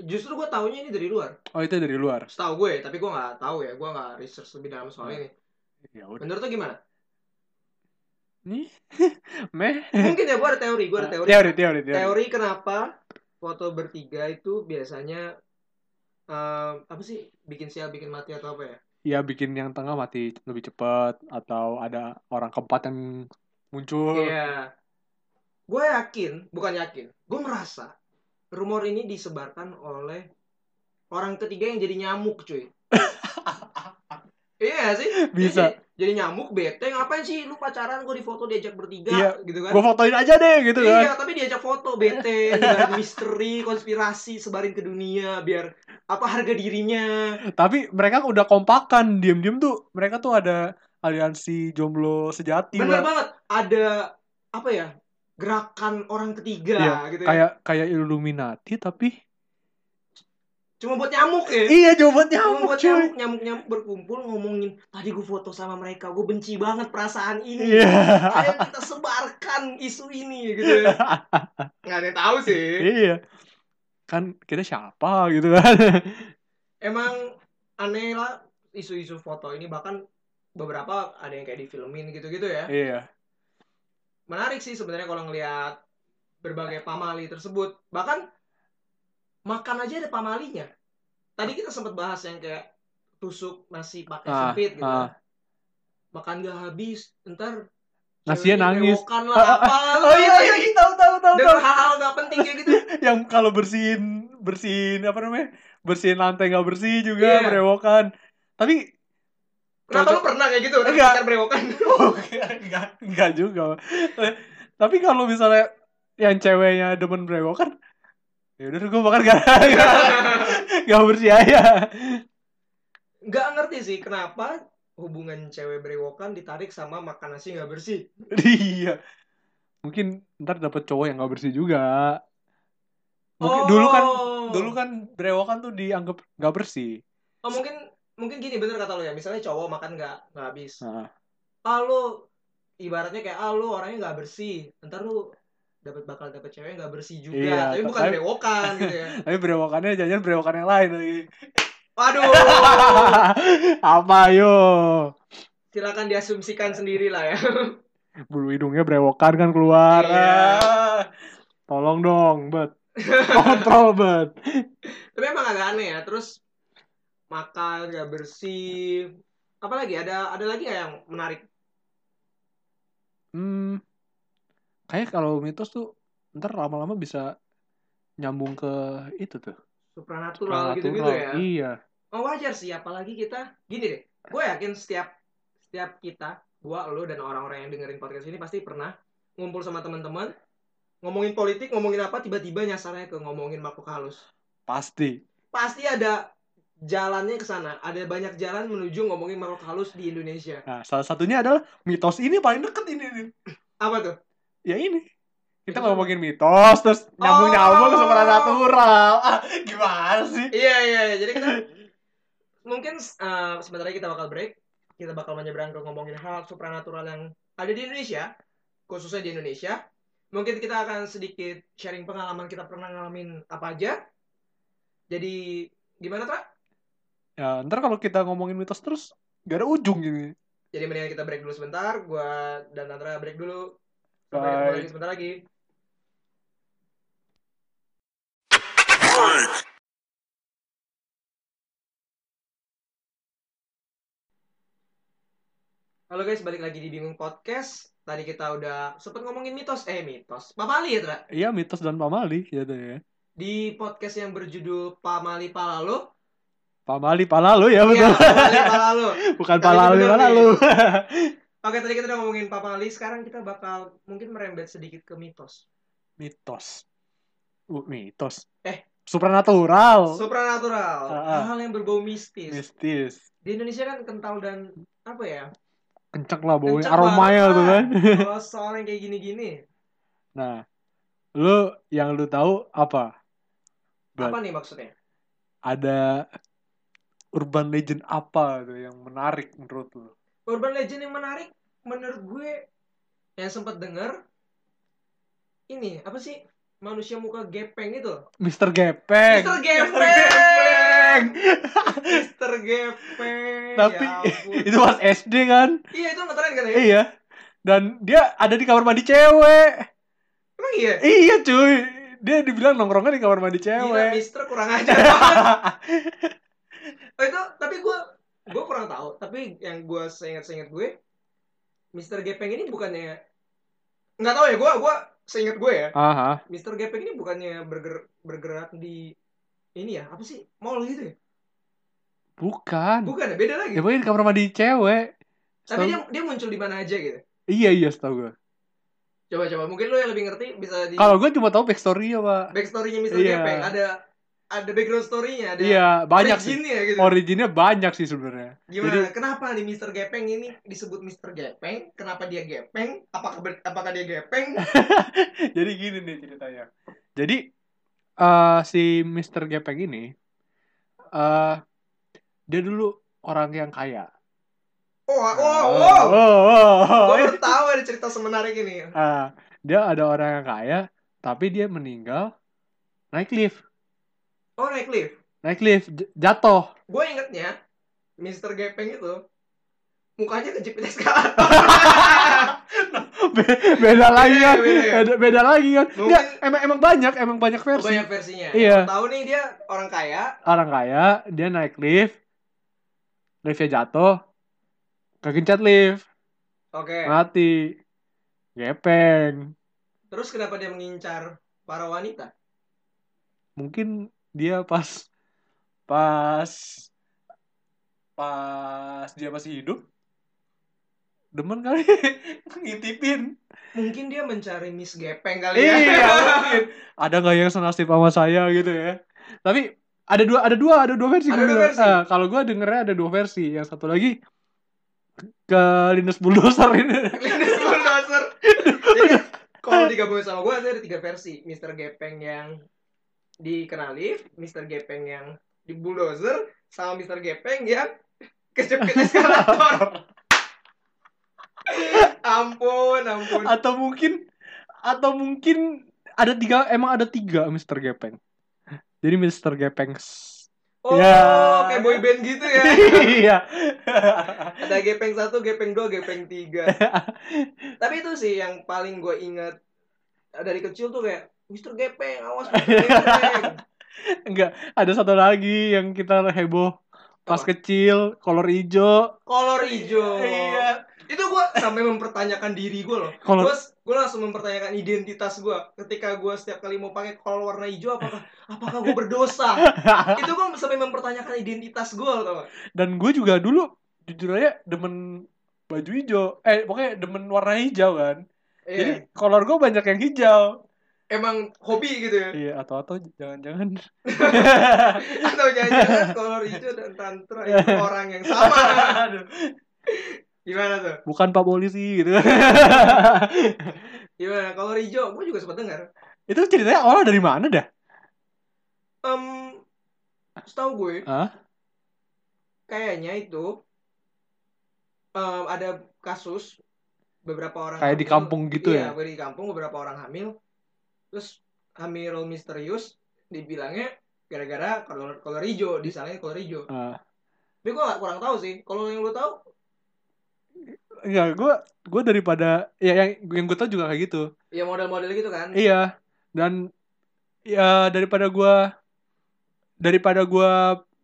Justru gua taunya ini dari luar. Oh itu dari luar. Setahu gue, tapi gua nggak tahu ya. Gua nggak research lebih dalam soal Hmm. ini. Ya udah. Menurut lo gimana? Nih, meh. Mungkin ya gua ada teori, gua ada teori. teori, teori, teori. Teori kenapa foto bertiga itu biasanya em, apa sih bikin sial, bikin mati atau apa ya? Ya bikin yang tengah mati lebih cepat atau ada orang keempat yang muncul. Iya. Gue yakin, bukan yakin, gue merasa rumor ini disebarkan oleh orang ketiga yang jadi nyamuk, cuy. iya sih. Bisa. Jadi, nyamuk bete ngapain sih lu pacaran gue di foto diajak bertiga Iya. gitu kan? Gue fotoin aja deh gitu kan. Iya, tapi diajak foto bete, misteri, konspirasi, sebarin ke dunia biar apa harga dirinya. Tapi mereka udah kompakan, diem-diem tuh mereka tuh ada aliansi jomblo sejati. Bener Mbak. banget, ada apa ya? Gerakan orang ketiga Iya, gitu ya. Kayak kayak Illuminati tapi Cuma buat nyamuk ya. iya Cuma nyamuk buat cuy. nyamuk, nyamuk-nyamuk berkumpul ngomongin tadi gue foto sama mereka, gue benci banget perasaan ini. Iya. Ayo kita sebarkan isu ini gitu ya. Nggak ada yang tahu sih. iya. Kan kita siapa gitu kan. Emang aneh lah isu-isu foto ini bahkan beberapa ada yang kayak difilmin gitu-gitu ya. iya. Menarik sih sebenarnya kalau ngelihat berbagai pamali tersebut. Bahkan makan aja ada pamalinya. Tadi kita sempat bahas yang kayak tusuk nasi pakai Ah, sempit gitu. ah. kan. Makan gak habis, ntar Nasinya ceweknya nangis. lah apa. Oh iya iya iya, tahu tahu tahu tahu. hal-hal gak penting kayak gitu. Yang kalau bersihin bersihin apa namanya? Bersihin lantai nggak bersih juga Iya. berewokan. Tapi Kenapa lu pernah kayak gitu? Enggak. pacar berewokan. oh, enggak enggak juga. Tapi kalau misalnya yang ceweknya demen berewokan, ya udah gue makan gak gak bersih aja. Gak ngerti sih kenapa hubungan cewek berewokan ditarik sama makan nasi gak bersih. iya. Mungkin ntar dapet cowok yang gak bersih juga. Mungkin Oh. dulu kan dulu kan berewokan tuh dianggap gak bersih. Oh mungkin mungkin gini bener kata lo ya. Misalnya cowok makan gak, nggak habis. Nah, Ah lu ibaratnya kayak ah lu orangnya gak bersih. Ntar lu dapat bakal dapet cewek gak bersih juga. Iya, tapi bukan tapi- berewokan gitu ya. tapi berewokannya jangan berewokan yang lain lagi. Waduh. Apa yo? Silakan diasumsikan sendiri lah ya. Bulu hidungnya berewokan kan keluar. Iya. Ah. Tolong dong, bet. Kontrol, bet. tapi emang agak aneh ya. Terus makan gak bersih. Apalagi ada ada lagi gak yang menarik? Hmm, kayak kalau mitos tuh ntar lama-lama bisa nyambung ke itu tuh. Supranatural gitu-gitu Supernatural. ya. Iya. Oh, wajar sih apalagi kita gini deh gue yakin setiap setiap kita gua lo dan orang-orang yang dengerin podcast ini pasti pernah ngumpul sama teman-teman ngomongin politik ngomongin apa tiba-tiba nyasarnya ke ngomongin makhluk halus Pasti. pasti ada jalannya ke sana ada banyak jalan menuju ngomongin makhluk halus di Indonesia Nah, salah satunya adalah mitos ini paling deket ini nih. apa tuh Ya ini. Kita ngomongin mitos terus nyambung-nyambung ke Oh. supernatural. Ah, gimana sih? iya iya iya. jadi kita mungkin eh, sebentar lagi kita bakal break kita bakal menyeberang ke ngomongin hal supranatural yang ada di Indonesia khususnya di Indonesia mungkin kita akan sedikit sharing pengalaman kita pernah ngalamin apa aja jadi gimana Tra? Ya, ntar kalau kita ngomongin mitos terus gak ada ujung gini. jadi mendingan kita break dulu sebentar gua dan Tantra break dulu Bye. lagi sebentar lagi Halo guys, balik lagi di Bingung Podcast. tadi kita udah sempet ngomongin mitos eh mitos pamali ya Tra? Iya mitos dan pamali gitu ya. di podcast yang berjudul pamali palalo Pamali palalu ya Iya, betul. pamali palalo Bukan palalu bener palalu. oke tadi kita udah ngomongin pamali sekarang kita bakal mungkin merembet sedikit ke mitos mitos. Uh, mitos. Eh. supernatural. supranatural Ah. hal yang berbau mistis Mistis. di Indonesia kan kental dan apa ya Kenceng lah Kenceng aromanya tuh kan. kalau soal yang kayak gini-gini Nah, lu yang lu tahu apa? Ban. apa nih maksudnya Ada urban legend apa tuh yang menarik menurut lu? Urban legend yang menarik menurut gue yang sempat denger ini apa sih manusia muka gepeng itu Mister Gepeng. Mister Gepeng Mister Gepeng Tapi ya ampun. itu pas SD kan? iya itu ngetren kan ya Iya. Dan dia ada di kamar mandi cewek. emang iya Iya cuy. Dia dibilang nongkrongnya di kamar mandi Gila, cewek. Mister kurang ajar banget. Oh, itu tapi gue gue kurang tahu tapi yang gue seingat seingat gue Mister Gepeng ini bukannya nggak tahu ya gue gue seingat gue ya Aha. Mister Gepeng ini bukannya berger, bergerak di ini ya apa sih mall gitu ya Bukan. bukan ya beda lagi Ya di kamar mandi cewek. tapi dia dia muncul di mana aja gitu Iya iya setahu gue. coba coba mungkin lo yang lebih ngerti bisa di Kalau gue cuma tahu backstory-nya, Pak. backstorynya Mister Iya. Gepeng ada ada background storynya ada Iya, banyak sih. originnya gitu Originnya banyak sih sebenarnya. Gimana? Jadi- Kenapa nih Mr. Gepeng ini disebut Mr. Gepeng? Kenapa dia gepeng? Apakah ber- apakah dia gepeng? Jadi gini nih ceritanya. Jadi eh si Mr. Gepeng ini eh dia dulu orang yang kaya. Oh, oh, oh. Oh, oh, oh. Gue baru tahu ada cerita semenarik ini. Ah, dia ada orang yang kaya, tapi dia meninggal naik lift. Oh, naik lift. Naik lift, jatuh. Gue ingetnya Mr. Gepeng itu mukanya kejepit eskalator. Be- beda lagi kan. beda ya? Beda, beda lagi kan. Mungkin- Nggak, emang emang banyak, emang banyak versi. Banyak versinya. Iya. Tahu nih dia orang kaya. Orang kaya, dia naik lift, liftnya jatuh, kegencet lift, Oke. mati, gepeng. Terus kenapa dia mengincar para wanita? Mungkin dia pas pas pas dia masih hidup demen kali ngintipin Mungkin dia mencari Miss Gepeng kali ya. iya mungkin ada nggak yang senasib sama saya gitu ya tapi ada dua ada dua ada dua versi Ada dua versi? Ah, kalau gue dengernya ada dua versi yang satu lagi ke Linus Bulldozer ini Linus Bulldozer. Jadi kalau digabungin sama gue ada tiga versi. Mr. Gepeng yang dikenal lift, Mr. Gepeng yang di bulldozer, sama Mr. Gepeng yang kejepit eskalator. ampun, ampun. atau mungkin atau mungkin ada tiga emang ada tiga Mr. Gepeng jadi Mr. Gepeng Oh, Ya. kayak boy band gitu ya. iya Ada Gepeng satu, Gepeng dua, Gepeng tiga. Tapi itu sih yang paling gue ingat dari kecil tuh kayak Mr. Gepeng, awas Mr. Gepeng. enggak ada satu lagi yang kita heboh pas Apa? kecil kolor hijau Kolor hijau. Iya. Itu gue sampai mempertanyakan diri gue loh. Kolor- Gue gue langsung mempertanyakan identitas gue. Ketika gue setiap kali mau pakai kolor warna hijau, apakah apakah gue berdosa? itu gue sampai mempertanyakan identitas gue loh, dan gue juga dulu jujur aja demen baju hijau eh pokoknya demen warna hijau kan Iya. jadi kolor gue banyak yang hijau Emang hobi gitu ya. iya atau atau jangan-jangan Atau jangan-jangan kolor hijau dan tantra itu orang yang sama. Aduh. Gimana tuh? bukan pak polisi gitu Gimana? Kolor hijau, gue juga sempat dengar. itu ceritanya awal dari mana dah Em, setahu gue, Hah? kayaknya itu em, ada kasus beberapa orang Kayak di hamil. kampung gitu iya, ya? di kampung beberapa orang hamil terus hamil misterius dibilangnya gara-gara kolor kolor hijau disalahin kolor hijau Ah. tapi gue gak kurang tahu sih kalau yang lu tahu Enggak, gue gue daripada ya yang yang gue tau juga kayak gitu. ya model-model gitu kan Iya. Dan ya daripada gue daripada gue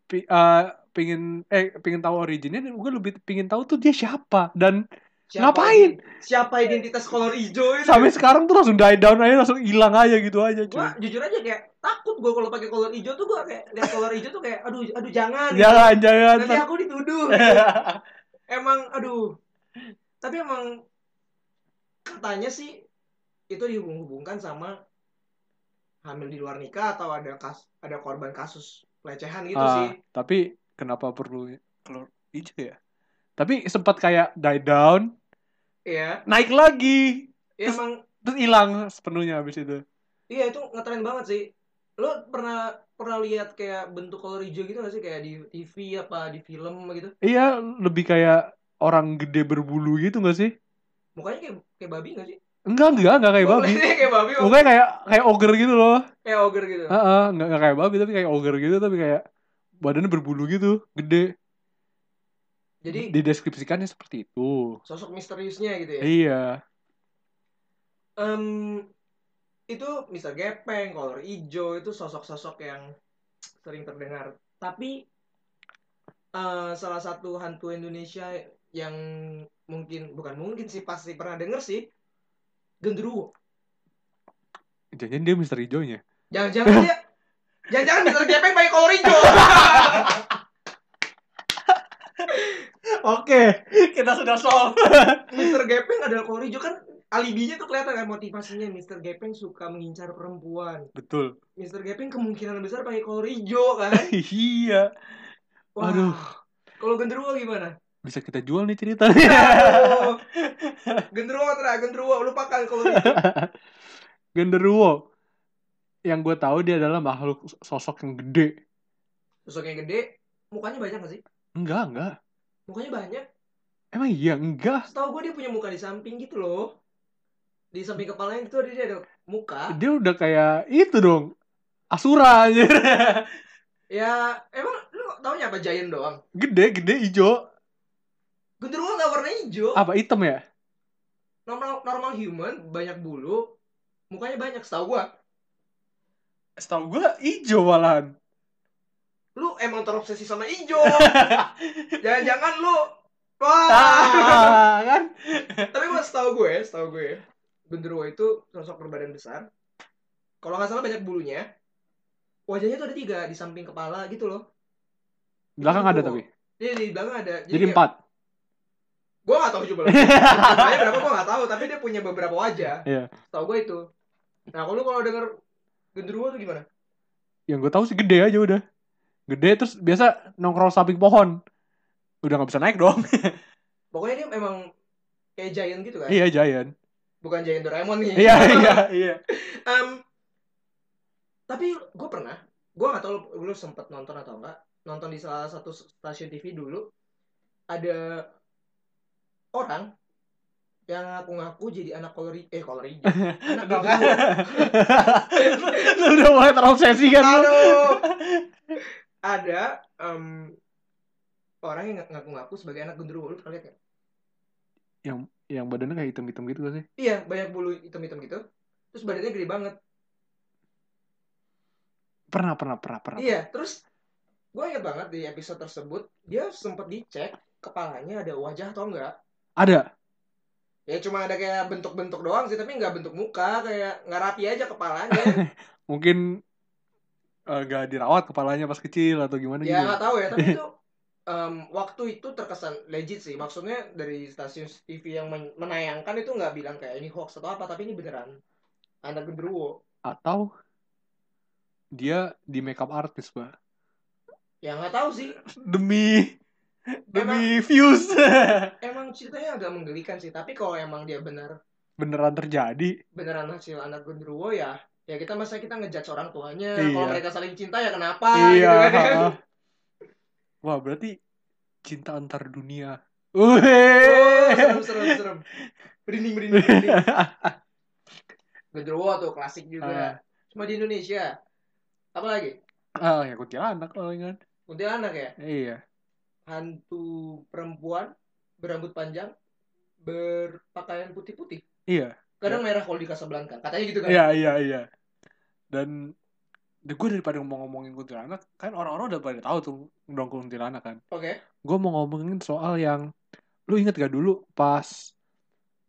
pi, eh, pingin eh pingin tahu originnya, gue lebih pingin tahu tuh dia siapa dan Siapa Ngapain? Siapa identitas kolor hijau itu? Sampai sekarang tuh langsung die down aja langsung hilang aja gitu aja cuy. Gua jujur aja kayak takut gua kalau pakai kolor hijau tuh gua kayak lihat kolor hijau tuh kayak aduh aduh jangan. gitu. Jangan jangan. Nanti aku dituduh. gitu. emang aduh. Tapi emang katanya sih itu dihubung-hubungkan sama hamil di luar nikah atau ada kas ada korban kasus pelecehan gitu Ah, sih. Tapi kenapa perlu kolor hijau ya? Tapi sempat kayak die down, Iya. naik lagi, Ya, emang terus hilang sepenuhnya habis itu. iya itu ngetren banget sih. Lo pernah pernah lihat kayak bentuk kolor hijau gitu gak sih kayak di TV apa di film gitu? Iya, lebih kayak orang gede berbulu gitu gak sih? Mukanya kayak kayak babi gak sih? Enggak, enggak, enggak kayak babi. kayak babi. Mukanya kayak kayak ogre gitu loh. Kayak ogre gitu. Heeh, enggak, enggak kayak babi tapi kayak ogre gitu tapi kayak badannya berbulu gitu, gede. Jadi Dideskripsikannya seperti itu. sosok misteriusnya gitu ya. Iya. Em, itu Mr. Gepeng, kolor hijau itu sosok-sosok yang sering terdengar. Tapi eh, salah satu hantu Indonesia yang mungkin bukan mungkin sih pasti pernah denger sih genderuwo. Jangan dia Mister Hijaunya. Jangan-jangan dia Jangan-jangan Mr. Gepeng pakai kolor hijau. Oke, kita sudah solve. Mr. Gepeng adalah kolor hijau kan alibinya tuh kelihatan kan motivasinya Mr. Gepeng suka mengincar perempuan. Betul. Mr. Gepeng kemungkinan besar pakai kolor hijau kan. iya. Wah, Aduh. Kalau genderuwo gimana? Bisa kita jual nih ceritanya. Genderuwo tra, genderuwo lupakan kolor hijau. Genderuwo. Yang gue tahu dia adalah makhluk sosok yang gede. Sosok yang gede, mukanya banyak gak sih? Enggak, enggak. Mukanya banyak. Emang iya, enggak. Setahu gue dia punya muka di samping gitu loh. Di samping kepalanya itu ada dia ada muka. Dia udah kayak itu dong. Asura aja. Ya, emang lu taunya apa giant doang? gede, gede hijau. Genderuwo nggak warna hijau. Apa hitam ya? Normal normal human, banyak bulu, mukanya banyak setahu gua. Setahu gue hijau malahan. Lu emang terobsesi sama hijau. Jangan-jangan lu Wah. Ah, kan? Tapi gua setahu gue, setahu gue, genderuwo itu sosok berbadan besar. Kalau nggak salah banyak bulunya. Wajahnya tuh ada tiga di samping kepala gitu loh. Belakang ada tapi. Dia di belakang ada. Jadi empat. Gue gak tahu coba. Jumlahnya berapa gue gak tahu, tapi dia punya beberapa wajah. Iya. Tahu gue itu. Nah, kalau lu kalau denger genderuwo tuh gimana? Yang gue tahu sih gede aja udah. Gede terus biasa nongkrong samping pohon. Udah nggak bisa naik dong. Pokoknya dia emang kayak giant gitu kan? iya, Giant. Bukan giant Doraemon nih. Iya, iya, iya. Em, tapi gue pernah, gue gak tahu lu, lu sempet nonton atau enggak, nonton di salah satu stasiun TV dulu, ada orang yang ngaku-ngaku jadi anak kolor hi- eh kolor hijau, anak genderuwo. Lu udah mulai terobsesi kan lu? Ada em, orang yang ngaku-ngaku sebagai anak genderuwo, lu pernah lihat nggak? Yang yang badannya kayak hitam-hitam gitu gak sih? Iya, banyak bulu hitam-hitam gitu. Terus badannya gede banget. Pernah, pernah, pernah, pernah. Iya, terus gue inget banget di episode tersebut dia sempat dicek kepalanya ada wajah atau enggak. Ada. Ya cuma ada kayak bentuk-bentuk doang sih, tapi nggak bentuk muka, kayak nggak rapi aja kepalanya. Mungkin eh, gak dirawat kepalanya pas kecil atau gimana ya gitu. nggak tahu ya, tapi itu em, waktu itu terkesan legit sih. Maksudnya dari stasiun TV yang men- menayangkan itu nggak bilang kayak ini hoax atau apa, tapi ini beneran anak genderuwo. Atau dia di makeup artist, Pak. Ya nggak tahu sih. Demi demi views. Emang ceritanya agak menggelikan sih, tapi kalau emang dia benar Beneran terjadi. beneran hasil anak genderuwo ya ya kita masa kita ngejudge orang tuanya Iya. kalau mereka saling cinta ya kenapa iya. gitu kan. Wah, berarti cinta antar dunia. oh, serem serem serem merinding merinding merinding genderuwo tuh klasik juga cuma di Indonesia apa lagi Ah, ya kuntilanak kalau ingat. kuntilanak ya Iya. hantu perempuan berambut panjang berpakaian putih-putih Iya. kadang merah kalau di Casablanca katanya gitu kan Iya, iya, iya. Dan gue daripada ngomong-ngomongin kuntilanak, kan orang-orang udah pada tahu tuh dong kuntilanak kan. oke Gue mau ngomongin soal yang lu inget gak dulu pas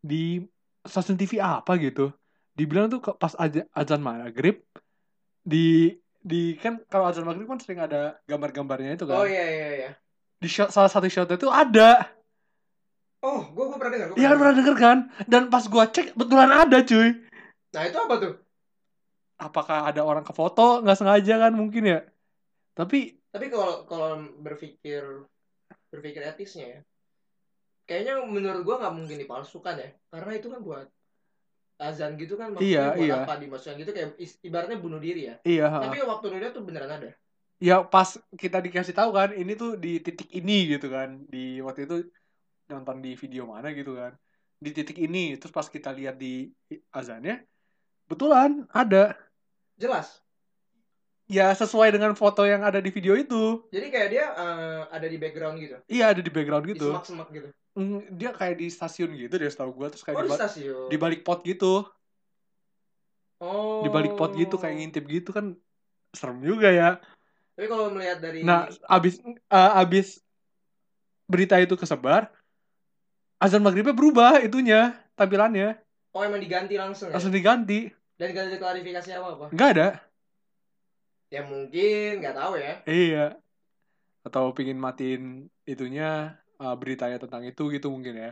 di stasiun TV apa gitu dibilang tuh pas aja, azan maghrib di di kan kalau azan maghrib kan sering ada gambar-gambarnya itu kan Oh iya iya iya. di shot, salah satu shotnya itu ada Oh, gua, gua pernah dengar. Iya pernah denger kan dan pas gua cek betulan ada cuy Nah, itu apa tuh? Apakah ada orang ke foto nggak sengaja kan mungkin ya tapi Tapi kalau kalau berpikir berpikir etisnya ya. Kayaknya menurut gua nggak mungkin dipalsukan ya. Karena itu kan buat azan gitu kan maksudnya Iya, buat iya. apa dimasukkan gitu kayak ibaratnya bunuh diri ya. iya ha. Tapi waktu lu lihat tuh beneran ada. ya pas kita dikasih tahu kan ini tuh di titik ini gitu kan di waktu itu nonton di video mana gitu kan di titik ini terus pas kita lihat di azannya betulan ada Jelas. ya sesuai dengan foto yang ada di video itu Jadi kayak dia eh, ada di background gitu. iya ada di background Di gitu semak-semak gitu. Mm, dia kayak di stasiun gitu deh setahu gua terus kayak Oh, di, di stasiun. di balik pot gitu Oh. di balik pot gitu kayak ngintip gitu kan serem juga ya Tapi kalau melihat dari nah abis eh, abis berita itu kesebar azan maghribnya berubah itunya tampilannya oh emang diganti langsung ya? langsung diganti Dan gak ada klarifikasi apa-apa. nggak ada Ya mungkin nggak tahu ya. iya atau pingin matiin itunya eh, beritanya tentang itu gitu mungkin ya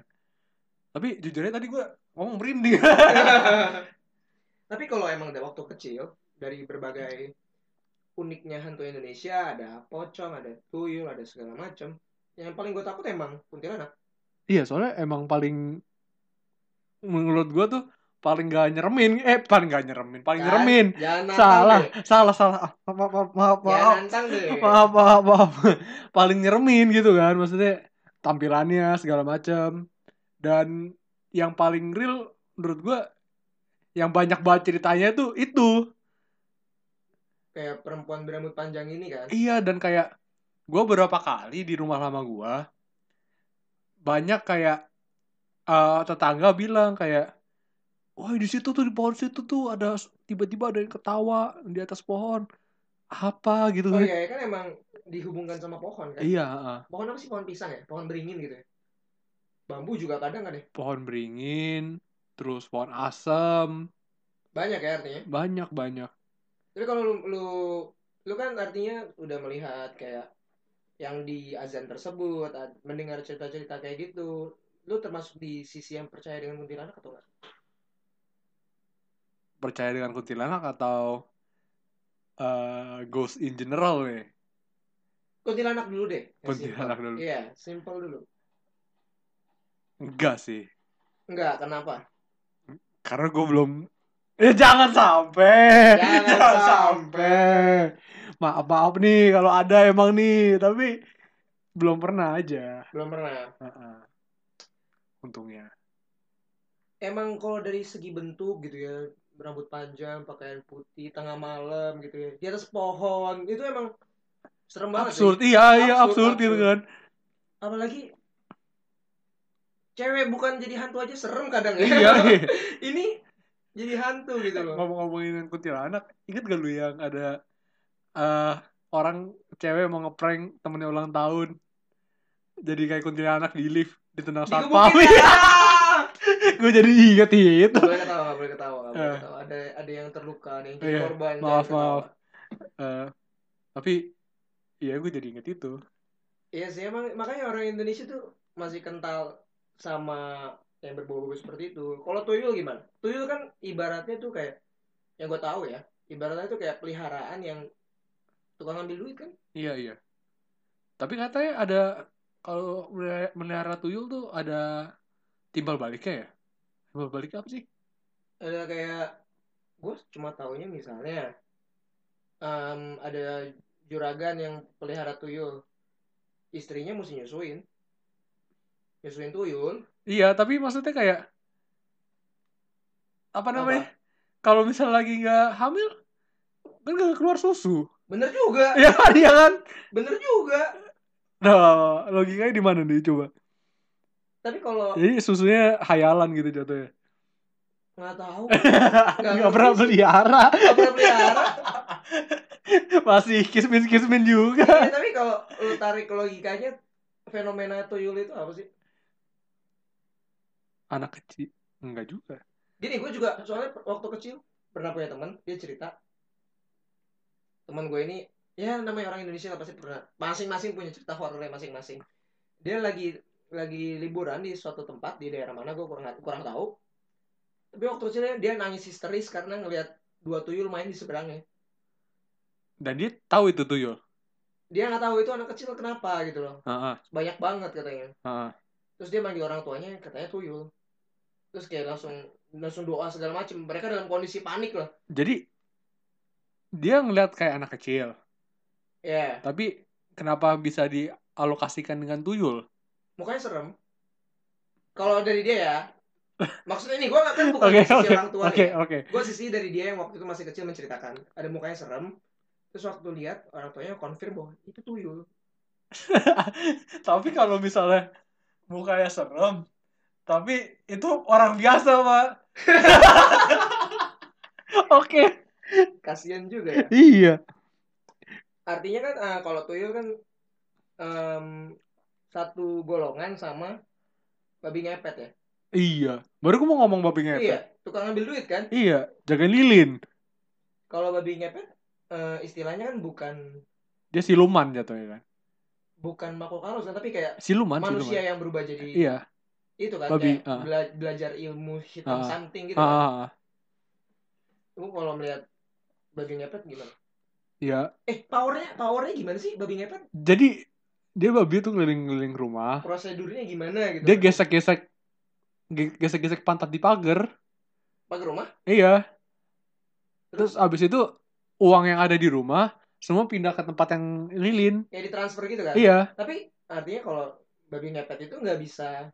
tapi jujurnya tadi gue ngomong merinding Tapi kalau emang ada waktu kecil dari berbagai uniknya hantu Indonesia ada pocong, ada tuyul, ada segala macam. Yang paling gue takut emang kuntilanak. iya soalnya emang paling menurut gue tuh paling gak nyeremin. Eh paling gak nyeremin paling nyeremin. Jangan nantang salah deh. salah salah. Ah, maaf maaf. maaf maaf maaf maaf maaf. Paling nyeremin gitu kan maksudnya tampilannya segala macam dan yang paling real menurut gua yang banyak banget ceritanya tuh itu. Kayak perempuan berambut panjang ini kan. iya dan kayak gua beberapa kali di rumah lama gua banyak kayak eh, tetangga bilang kayak wah di situ tuh di pohon situ tuh ada tiba-tiba ada yang ketawa di atas pohon apa gitu Oh kan iya, kan emang dihubungkan sama pohon kan. iya heeh. Pohon apa sih? Pohon pisang ya? Pohon beringin gitu ya? Bambu juga kadang ada. pohon beringin terus pohon asem Banyak ya artinya. banyak banyak Tapi kalau lu, lu lu kan artinya udah melihat kayak yang di azan tersebut, mendengar cerita-cerita kayak gitu, lu termasuk di sisi yang percaya dengan kuntilanak atau enggak? Percaya dengan kuntilanak atau eh, ghost in general nih Kuntilanak dulu deh. Kuntilanak simple. dulu. Iya, simple dulu. enggak sih Enggak, kenapa? karena gue belum eh jangan sampai Jangan sampai maaf maaf nih kalau ada emang nih tapi belum pernah aja Belum pernah. Heeh. untungnya Emang kalau dari segi bentuk gitu ya, rambut panjang, pakaian putih, tengah malam gitu ya, di atas pohon, itu emang serem banget sih. absurd iya iya Absurd, absurd, gitu kan. Apalagi cewek bukan jadi hantu aja serem kadang. Ya iya iya. ini jadi hantu gitu loh. Ngomong-ngomongin kuntilanak inget gak lu yang ada eh orang cewek mau ngeprank temennya ulang tahun? Jadi kayak kuntilanak di lift ditendang satpam. gue jadi inget itu Nggak boleh ketawa nggak boleh ketawa Eh. ketawa. Ada ada yang terluka ada yang jadi korban jangan maaf, maaf. Eh, tapi iya gue jadi inget itu. Iya sih emang makanya orang Indonesia tuh masih kental sama yang berbau-bau seperti itu. Kalau tuyul gimana? Tuyul kan ibaratnya tuh kayak yang gue tahu ya ibaratnya tuh kayak peliharaan yang tukang ambil duit kan? Iya iya. Tapi katanya ada kalau melihara- melihara tuyul tuh ada timbal baliknya ya? Timbal baliknya apa sih ada kayak gue cuma taunya misalnya em, ada juragan yang pelihara tuyul. Istrinya mesti nyusuin. Nyusuin tuyul. Iya tapi maksudnya kayak apa namanya? Kalau misal lagi nggak hamil kan nggak keluar susu. Bener juga. Iya kan iya kan? Bener juga. Nah logikanya di mana nih coba? Tapi kalau jadi susunya hayalan gitu jatuhnya nggak tahu. Nggak pernah pelihara nggak pernah pelihara masih kismin kismin juga. Iya, tapi kalau lu tarik logikanya fenomena tuyul itu apa sih? Anak kecil. Enggak juga. Gini, gue juga soalnya waktu kecil pernah punya teman, dia cerita. Teman gue ini ya namanya orang Indonesia lah pasti pernah masing-masing punya cerita horornya masing-masing. Dia lagi lagi liburan di suatu tempat di daerah mana gue kurang kurang tahu. Tapi waktu kecilnya dia nangis histeris karena ngelihat dua tuyul main di seberangnya. Dan dia tahu itu tuyul. Dia nggak tahu itu anak kecil kenapa gitu loh. Heeh. Banyak banget katanya. Heeh. Terus dia manggil orang tuanya katanya tuyul. Terus kayak langsung langsung doa segala macem. Mereka dalam kondisi panik lah. Jadi dia ngeliat kayak anak kecil. Ya, Tapi kenapa bisa dialokasikan dengan tuyul? mukanya serem. Kalau dari dia ya, maksudnya ini gue kan bukan Oke, sisi oke. orang tua Oke, nih. oke. Gue sisi dari dia yang waktu itu masih kecil menceritakan. Ada mukanya serem. Terus waktu lihat orang tuanya konfirm bahwa itu tuyul. Tapi kalau misalnya mukanya serem, tapi itu orang biasa, Pak. Oke. Kasian juga ya. Iya. Artinya kan eh, kalau tuyul kan em, satu golongan sama babi ngepet ya. Iya. Baru gue mau ngomong babi ngepet. Iya, tukang ambil duit kan. Iya, jagain lilin. Kalau babi ngepet eh, istilahnya kan bukan Dia siluman jatuhnya kan. bukan makhluk halus kan, tapi kayak Siluman, manusia siluman. yang berubah jadi Iya. itu kan Babi, kayak ah. bela- belajar ilmu hitam Ah. something gitu Ah, kan. Lu kalau melihat babi ngepet gimana? Iya. Eh, powernya powernya gimana sih babi ngepet? Jadi dia babi tuh keliling-keliling rumah. Prosedurnya gimana gitu? Dia gesek-gesek ge- gesek-gesek pantat di pagar. pakai rumah? Iya. Terus abis itu uang yang ada di rumah semua pindah ke tempat yang lilin. Kayak ditransfer gitu kan? Iya. Tapi artinya kalau babi ngepet itu nggak bisa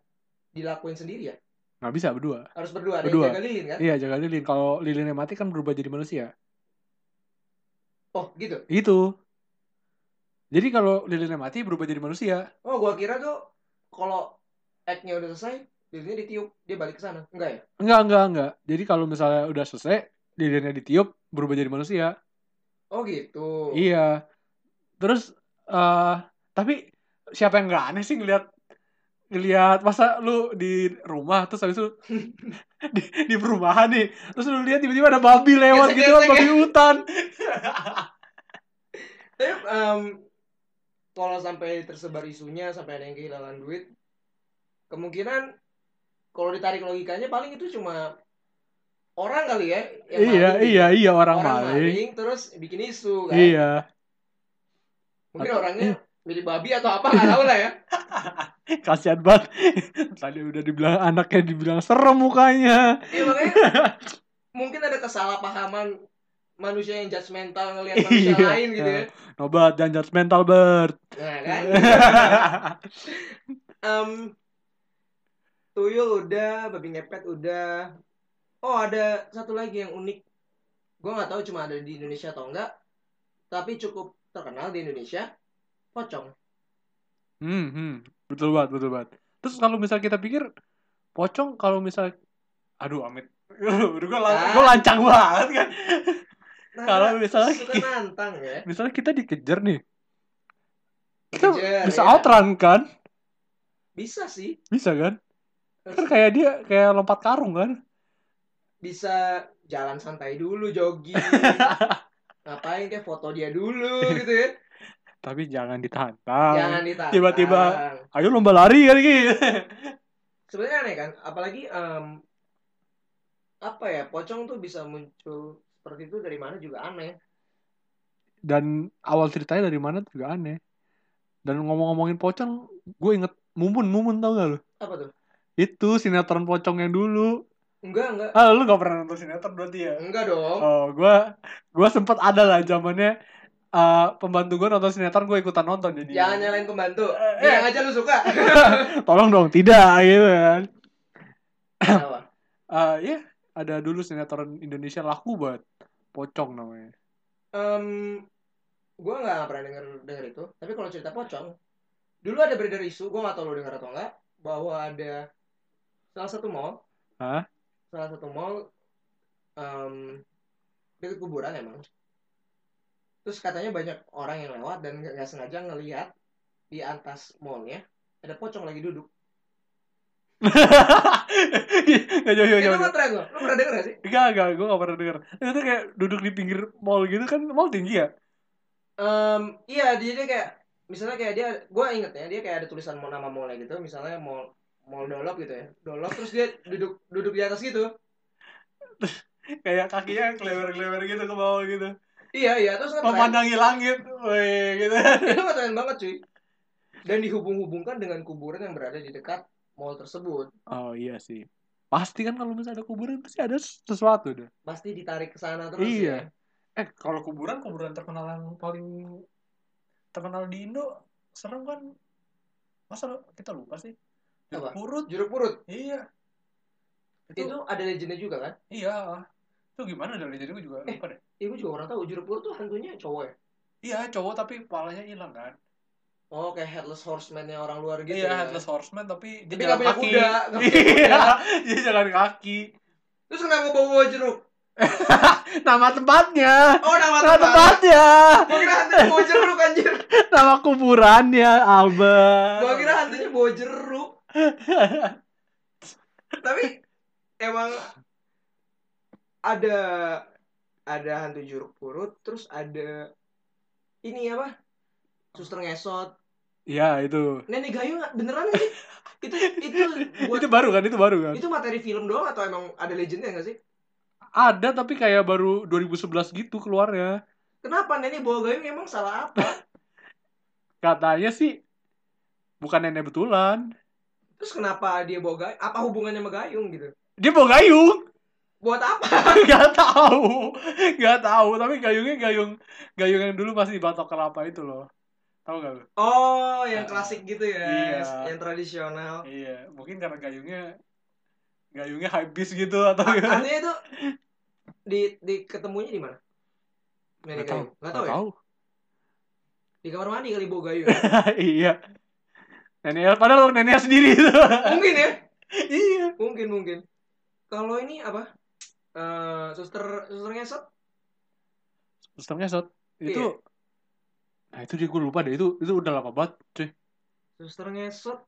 dilakuin sendiri ya? Nggak bisa berdua. Harus berdua, ada Berdua. yang jaga lilin kan? Iya jaga lilin. Kalau lilinnya mati kan berubah jadi manusia. Oh, gitu. Itu. Jadi kalau lilinnya mati berubah jadi manusia. Oh, gua kira tuh kalau act-nya udah selesai, lilinnya ditiup, dia balik ke sana. Enggak ya? Enggak, enggak, enggak. Jadi kalau misalnya udah selesai, lilinnya ditiup, berubah jadi manusia. Oh, gitu. Iya. Terus, eh tapi siapa yang nggak aneh sih ngelihat ngelihat masa lu di rumah terus habis itu di, di perumahan nih terus lu lihat tiba-tiba ada babi lewat gitu kan Gesek-gesek babi hutan Tapi em, kalau sampai tersebar isunya, sampai ada yang kehilangan duit, kemungkinan kalau ditarik logikanya paling itu cuma orang kali ya yang iya maling. iya iya orang, orang maling. maling terus bikin isu kan? Iya. Mungkin orangnya milih babi atau apa nggak tahu lah ya. Kasihan banget. Tadi udah dibilang anaknya dibilang serem mukanya. Iya makanya mungkin ada kesalahpahaman manusia yang judgmental ngelihat manusia Iya. lain gitu ya. Nobat dan judgmental bird nah kan? Em, tuyul udah babi ngepet udah. Oh ada satu lagi yang unik. Gue nggak tahu cuma ada di Indonesia atau enggak tapi cukup terkenal di Indonesia pocong. Hmm, hmm, betul banget betul banget. Terus kalau misal kita pikir pocong kalau misal aduh amit. Gue Ah. gue lancang banget kan. Nah, Kalau misalnya nantang ya. misalnya kita dikejar nih. Kita Dikejar, bisa ya. outrun kan? Bisa sih. Bisa kan kan kayak dia kayak lompat karung kan? Bisa jalan santai dulu jogging. Ngapain kayak foto dia dulu gitu ya? Tapi jangan ditantang. Jangan ditantang. Tiba-tiba ayo lomba lari kan gitu sebenarnya aneh kan? Apalagi em, apa ya pocong tuh bisa muncul seperti itu dari mana juga aneh. Dan awal ceritanya dari mana juga aneh. Dan ngomong-ngomongin pocong gue inget mumun mumun tau gak lu? Apa tuh itu sinetron pocong yang dulu. Enggak enggak. Ah lu gak pernah nonton sinetron berarti ya? Enggak dong. Oh gue gue sempet ada lah zamannya eh, pembantu gue nonton sinetron gue ikutan nonton jadi jangan nyalain pembantu. Eh, bilang aja lu suka. Tolong dong tidak gitu kan. Kenapa? Eh, ya ada dulu sinetron Indonesia laku banget pocong namanya. Em, gue nggak pernah denger denger itu. Tapi kalau cerita pocong dulu ada beredar isu gue nggak tahu lo dengar atau enggak bahwa ada salah satu mall Hah? salah satu mall em dekat kuburan emang terus katanya banyak orang yang lewat dan nggak nggak sengaja ngelihat di atas mallnya ada pocong lagi duduk Gak jauh jauh Itu jauh. tren. Lu pernah denger gak sih? Enggak, enggak, gue gak pernah denger. Itu kayak duduk di pinggir mall gitu kan, mall tinggi ya? Em, iya, dia dia kayak misalnya kayak dia, gue inget ya, dia kayak ada tulisan mau nama mallnya gitu, misalnya mall mall dolop gitu ya, dolop terus dia duduk duduk di atas gitu. Kayak kakinya kelewer-kelewer gitu ke bawah gitu. Iya iya, terus ngetren. Memandangi langit, weh gitu. Itu ngetren banget cuy. Dan dihubung-hubungkan dengan kuburan yang berada di dekat mall tersebut. Oh iya sih. Pasti kan kalau misalnya ada kuburan pasti ada sesuatu deh. Pasti ditarik ke sana terus Iya. ya. Eh, kalau kuburan, kuburan terkenal yang paling terkenal di Indo, serem kan? Masa kita lupa sih? Apa? Purut. Juruk purut. Iya. Itu, Itu ada legendnya juga kan? iya. Itu gimana jadi gue juga Eh. lupa deh. Iya, gue juga orang tahu. Juruk purut tuh hantunya cowok ya? Iya, cowok tapi kepalanya hilang kan? Oh, kayak headless horseman-nya orang luar gitu iya, ya. headless horseman tapi Tapi dia nggak jalan punya kaki. kuda, Iya, dia jalan kaki. Terus kenapa bawa jeruk? Nama tempatnya. Oh, nama Nama tempat. tempatnya. Gua kira hantunya bawa jeruk anjir. Nama kuburannya, Albert. Gua kira hantunya bawa jeruk. Tapi emang ada ada hantu jeruk purut, terus ada ini apa? Suster ngesot. Iya, itu. Nenek gayung beneran sih? Itu itu buat Itu baru kan? Itu baru kan? itu materi film doang atau emang ada legendnya nggak sih? Ada tapi kayak baru 2011 gitu keluarnya. Kenapa nenek bawa gayung emang salah apa? Katanya sih bukan nenek betulan. Terus kenapa dia bawa gayung? Apa hubungannya sama gayung gitu? Dia bawa gayung. Buat apa? Gak tahu. Gak tahu, tapi gayungnya gayung gayung yang dulu masih batok kelapa itu loh. Tahu gak lu? Oh, yang Ah, klasik gitu ya, iya. yang tradisional. Iya, mungkin karena gayungnya gayungnya beast gitu atau A- gimana. Artinya itu di di ketemunya di mana? Nenek Gak tahu. Nggak tahu ya? tahu. Di kamar mandi kali bawa gayung. iya. Nenek padahal neneknya sendiri itu. mungkin ya, iya. mungkin mungkin. Kalau ini apa? Eh, suster suster ngesot? Sistemnya sot Iya. itu Nah itu dia gue lupa deh itu itu udah lama banget cuy. Suster ngesot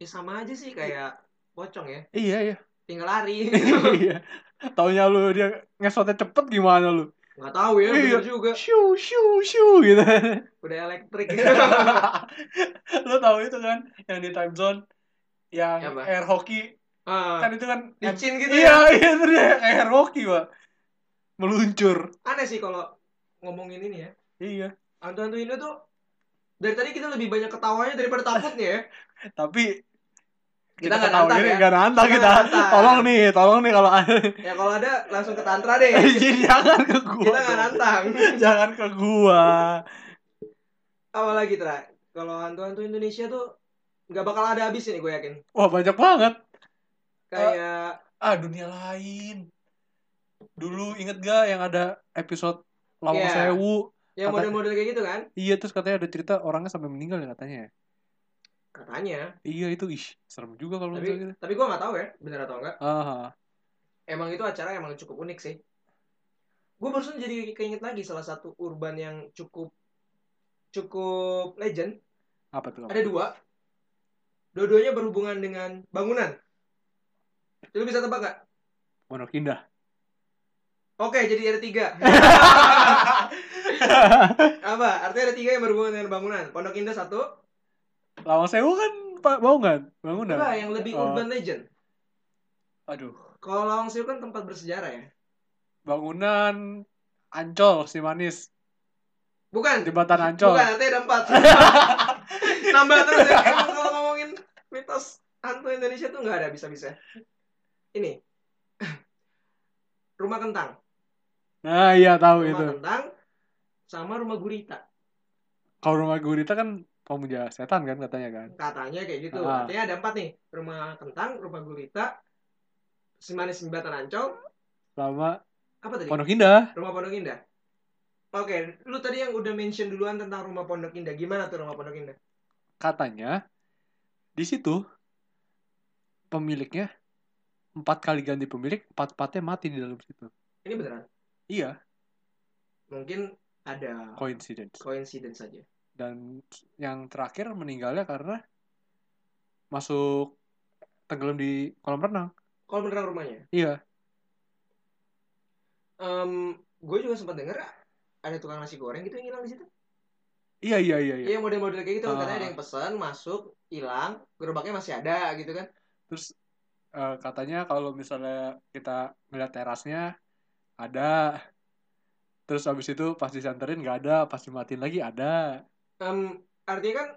ya sama aja sih kayak pocong ya. Iya iya. Tinggal lari. iya. Taunya lu dia ngesotnya cepet gimana lu? Nggak tahu ya, Iya. bener juga. Shoo shoo shoo gitu. Udah elektrik. lu tahu itu kan yang di time zone yang Apa? air hockey Ah, kan itu kan licin gitu iya ya. iya itu dia air hockey pak meluncur Aneh sih kalau ngomongin ini ya. iya Hantu-hantu ini tuh dari tadi kita lebih banyak ketawanya daripada takutnya ya. tapi Kita nggak nantang ya. nggak nantang Kita kita nantang. tolong nih tolong nih kalau ada Ya kalau ada langsung ke tantra deh. Jadi jangan ke gua Kita nggak nantang. jangan ke gua Apalagi Tra, kalau hantu-hantu Indonesia tuh nggak bakal ada habis ini gue yakin. wah banyak banget Kayak ah dunia lain dulu inget gak yang ada episode Lawang Iya. Sewu yang model-model kayak gitu kan? iya terus katanya ada cerita orangnya sampai meninggal ya katanya ya Katanya. iya itu ih serem juga kalau Tapi gitu tapi gue nggak tahu ya, bener atau enggak. ah Emang itu acara emang cukup unik sih. Gue barusan jadi keinget lagi salah satu urban yang cukup cukup legend. apa tuh Ada dua. Dua-duanya berhubungan dengan bangunan. Lu bisa tebak gak? Pondok Indah Oke, jadi ada tiga. Apa? Artinya ada tiga yang berhubungan dengan bangunan. Pondok Indah satu. Lawang Sewu kan pak bangunan bangunan Enggak, yang lebih Oh. urban legend. aduh Kalau Lawang Sewu kan tempat bersejarah ya. bangunan Ancol si manis Bukan. jembatan Ancol Bukan, artinya ada empat. Nambah terus ya. Emang kalau ngomongin mitos hantu Indonesia tuh nggak ada bisa-bisa. Ini. Rumah kentang. nah iya tahu Rumah itu kentang sama rumah gurita. kalau rumah gurita kan pemuja setan kan katanya kan Katanya kayak gitu. Ah. Artinya ada empat nih. Rumah kentang, rumah gurita, Semanis Jembatan Ancol, sama apa tadi? Pondok Indah Rumah Pondok Indah. Oke, lu tadi yang udah mention duluan tentang rumah Pondok Indah. Gimana tuh rumah Pondok Indah? katanya di situ pemiliknya empat kali ganti pemilik empat empatnya mati di dalam situ Ini beneran. iya Mungkin ada coincidence coincidence saja. Dan yang terakhir meninggalnya karena masuk tenggelam di kolam renang Kalau beneran rumahnya. iya Em, gue juga sempat denger ada tukang nasi goreng gitu yang hilang di situ. iya iya iya, iya. Iya model-model kayak gitu. Ah. Katanya ada yang pesan masuk hilang, gerobaknya masih ada gitu kan. terus eh, katanya kalau misalnya kita ngeliat terasnya ada terus habis itu pas disanterin nggak ada pas dimatiin lagi ada Em, artinya kan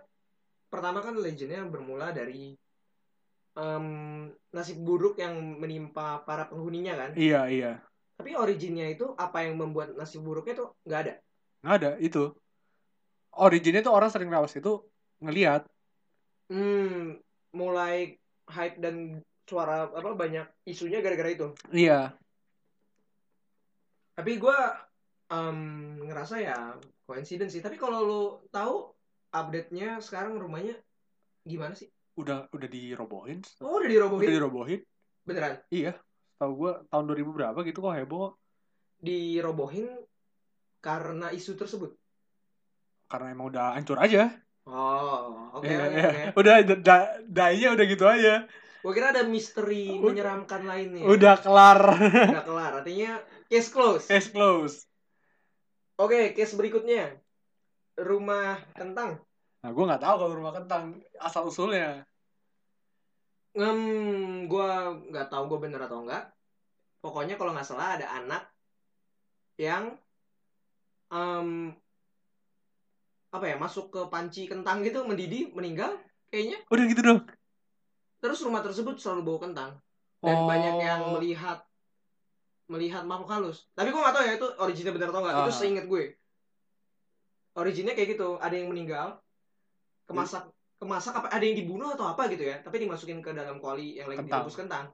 pertama kan legendnya bermula dari em, nasib buruk yang menimpa para penghuninya kan. iya iya Tapi originnya itu apa yang membuat nasib buruknya tuh nggak ada. nggak ada itu originnya tuh orang sering lewat situ ngelihat Hmm, mulai hype dan suara apa banyak isunya gara-gara itu. iya Tapi gue ngerasa ya coincidence sih. Tapi kalau lu tahu update-nya sekarang rumahnya gimana sih? udah udah dirobohin Oh udah udah dirobohin dirobohin beneran? iya tahu gue tahun 2000 berapa gitu kok heboh Dirobohin karena isu tersebut. karena emang udah hancur aja Oh oke Iya, oke iya. oke. udah da- da- dainya udah gitu aja Gue kira ada misteri Udah- menyeramkan lainnya. udah kelar Udah kelar. Artinya case close. case close Oke, case berikutnya. Rumah kentang. nah gue nggak tahu kalau rumah kentang asal usulnya Hmm, gua nggak tahu gue bener atau enggak. Pokoknya kalau nggak salah ada anak yang em, apa ya masuk ke panci kentang gitu mendidih meninggal kayaknya. udah gitu dong Terus rumah tersebut selalu bau kentang dan Oh. banyak yang melihat melihat makhluk halus. Tapi gua nggak tahu ya itu originnya bener atau enggak. Itu Ah. seinget gue. Originnya kayak gitu. Ada yang meninggal, kemasak kemasak apa ada yang dibunuh atau apa gitu ya tapi dimasukin ke dalam kuali yang lagi Kentang. direbus kentang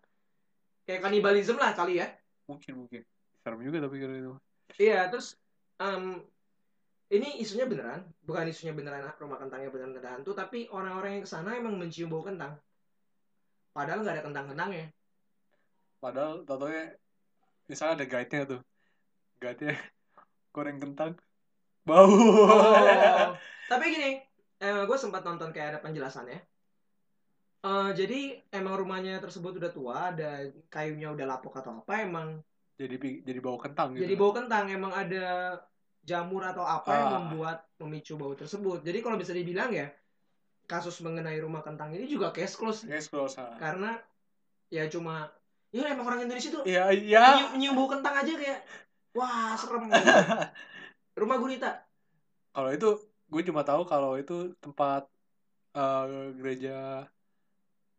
kayak kanibalisme lah kali ya mungkin mungkin serem juga tapi kalau itu iya terus em, ini isunya beneran bukan isunya beneran rumah kentangnya beneran ada hantu tapi orang-orang yang ke sana emang mencium bau kentang padahal nggak ada kentang-kentangnya padahal totonya misalnya ada guide-nya tuh. Guide-nya goreng kentang. Bau. Oh. Tapi gini gue sempat nonton kayak ada penjelasannya. Eh, jadi emang rumahnya tersebut udah tua ada kayunya udah lapuk atau apa emang jadi jadi bau kentang gitu Jadi bau kentang emang ada jamur atau apa yang Ah. membuat memicu bau tersebut. Jadi kalau bisa dibilang ya kasus mengenai rumah kentang ini juga case close. Yes close ah. karena ya cuma ya emang orang Indonesia tuh iya iya nyium, nyium bau kentang aja kayak wah serem. gitu. rumah gurita. kalau itu gue cuma tahu kalau itu tempat eh, gereja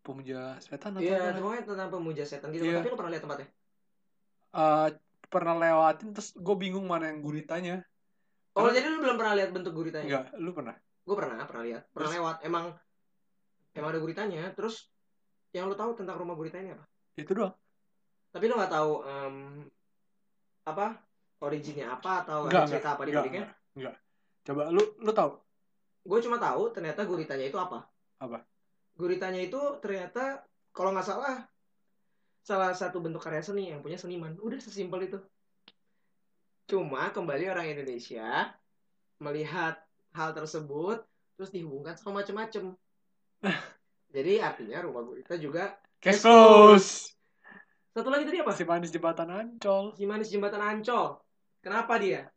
pemuja setan atau Iya, apa pokoknya tentang pemuja setan gitu. Iya. Tapi lu pernah lihat tempatnya? Eh, pernah lewatin terus gue bingung mana yang guritanya Oh, Karena- jadi lu belum pernah lihat bentuk guritanya? enggak lu pernah Gue pernah, pernah lihat. Pernah Terus? lewat. Emang emang ada guritanya. Terus yang lu tahu tentang rumah guritanya apa? Itu doang Tapi lu nggak tahu em, apa originnya apa atau enggak ada cerita apa di enggak, baliknya? enggak, enggak. coba lu lu tahu Gue cuma tahu ternyata guritanya itu apa. Apa? Guritanya itu ternyata kalau nggak salah salah satu bentuk karya seni yang punya seniman. Udah sesimpel itu. Cuma kembali orang Indonesia melihat hal tersebut terus dihubungkan sama macem-macem. Jadi artinya rumah gurita juga close satu lagi tadi apa? si manis jembatan ancol Si manis jembatan Ancol. Kenapa dia?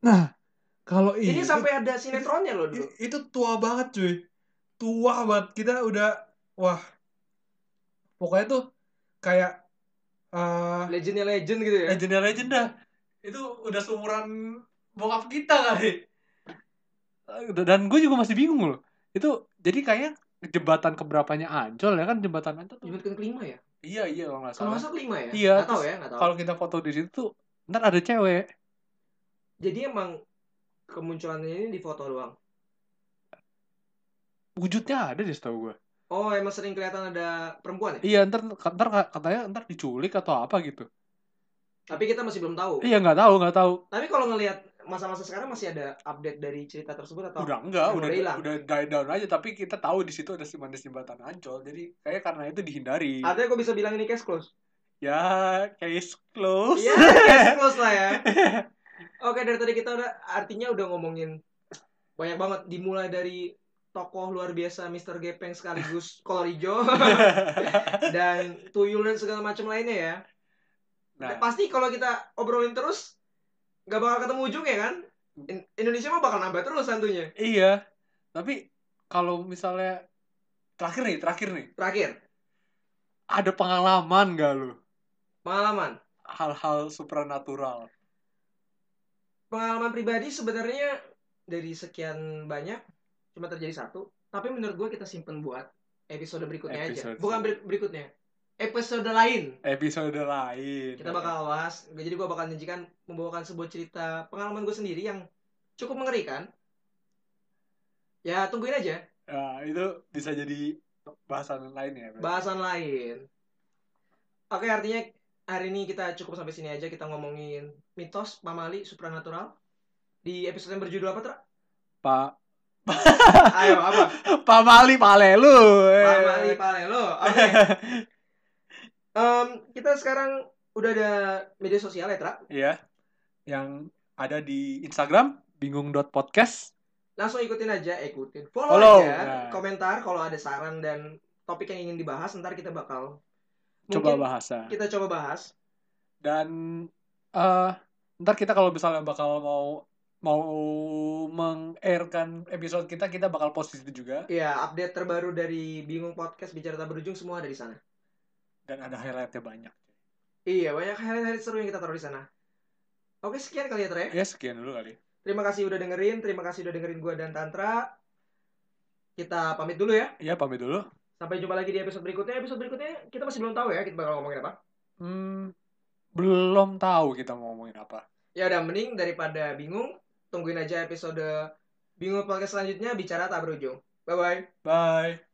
nah kalau Ini sampai ada sinetronnya loh dulu. itu tua banget cuy tua banget kita udah wah pokoknya tuh kayak eh Legendnya legend gitu ya. legenda legend dah itu udah seumuran bokap kita kali dan gue juga masih bingung loh itu jadi kayak jembatan keberapanya ancol ya kan jembatan ancol tuh Jembatan kelima ya? iya iya kalau nggak Kalau salah masa kelima ya? Iya, Nggak tahu ya, nggak tahu. kalau kita foto di situ tuh ntar ada cewek Jadi emang kemunculannya ini di foto doang. wujudnya ada deh setahu gue Oh, emang sering kelihatan ada perempuan ya? iya ntar ntar katanya ntar diculik atau apa gitu Tapi kita masih belum tahu. iya nggak tahu nggak tahu Tapi kalau ngelihat masa-masa sekarang masih ada update dari cerita tersebut atau udah enggak udah udah hilang? udah die down aja tapi kita tahu di situ ada si manis jembatan ancol jadi kayak karena itu dihindari Artinya gue bisa bilang ini case close. ya case close Iya, case close lah ya. Oke, dari tadi kita udah artinya udah ngomongin banyak banget dimulai dari tokoh luar biasa Mr. Gepeng sekaligus kolor hijau dan tuyul dan segala macam lainnya ya. nah Pasti kalau kita obrolin terus nggak bakal ketemu ujungnya kan? In- Indonesia mah bakal nambah terus santunya. iya tapi kalau misalnya terakhir nih terakhir nih Terakhir, ada pengalaman gak lu pengalaman. hal-hal supranatural Pengalaman pribadi sebenarnya dari sekian banyak cuma terjadi satu. Tapi menurut gue kita simpen buat episode berikutnya aja. Episode Bukan ber- berikutnya. Episode lain. episode lain Kita bakal bahas. Jadi gue bakal menyajikan membawakan sebuah cerita pengalaman gue sendiri yang cukup mengerikan. Ya tungguin aja Nah, itu bisa jadi bahasan lain ya berarti. bahasan lain. Oke artinya hari ini kita cukup sampai sini aja kita ngomongin mitos pamali supranatural di episode yang berjudul apa Tra? pak Ayo apa? pak Mali pale lu eh. Pamali palelo. Oke. Em, kita sekarang udah ada media sosial ya Tra? Iya. Yang ada di Instagram bingung.podcast. Langsung ikutin aja, ikutin. Follow, Follow, aja, nah. komentar kalau ada saran dan topik yang ingin dibahas ntar kita bakal Coba mungkin bahasa. kita coba bahas. Dan eh ntar kita kalau misalnya bakal mau mau meng-airkan episode kita, kita bakal post di situ juga. Iya, update terbaru dari Bingung Podcast Bicara Tak Berujung semua ada di sana. Dan ada highlightnya banyak. Iya, banyak highlight-highlight seru yang kita taruh di sana. Oke, sekian kali ya, Tre. Ya sekian dulu kali. Terima kasih udah dengerin, terima kasih udah dengerin gua dan Tantra. Kita pamit dulu ya. Iya pamit dulu. Sampai jumpa lagi di episode berikutnya. Episode berikutnya kita masih belum tahu ya kita bakal ngomongin apa. Hmm, belum tahu kita mau ngomongin apa. Ya udah mending daripada bingung, tungguin aja episode Bingung Podcast selanjutnya bicara tak berujung. Bye bye. Bye.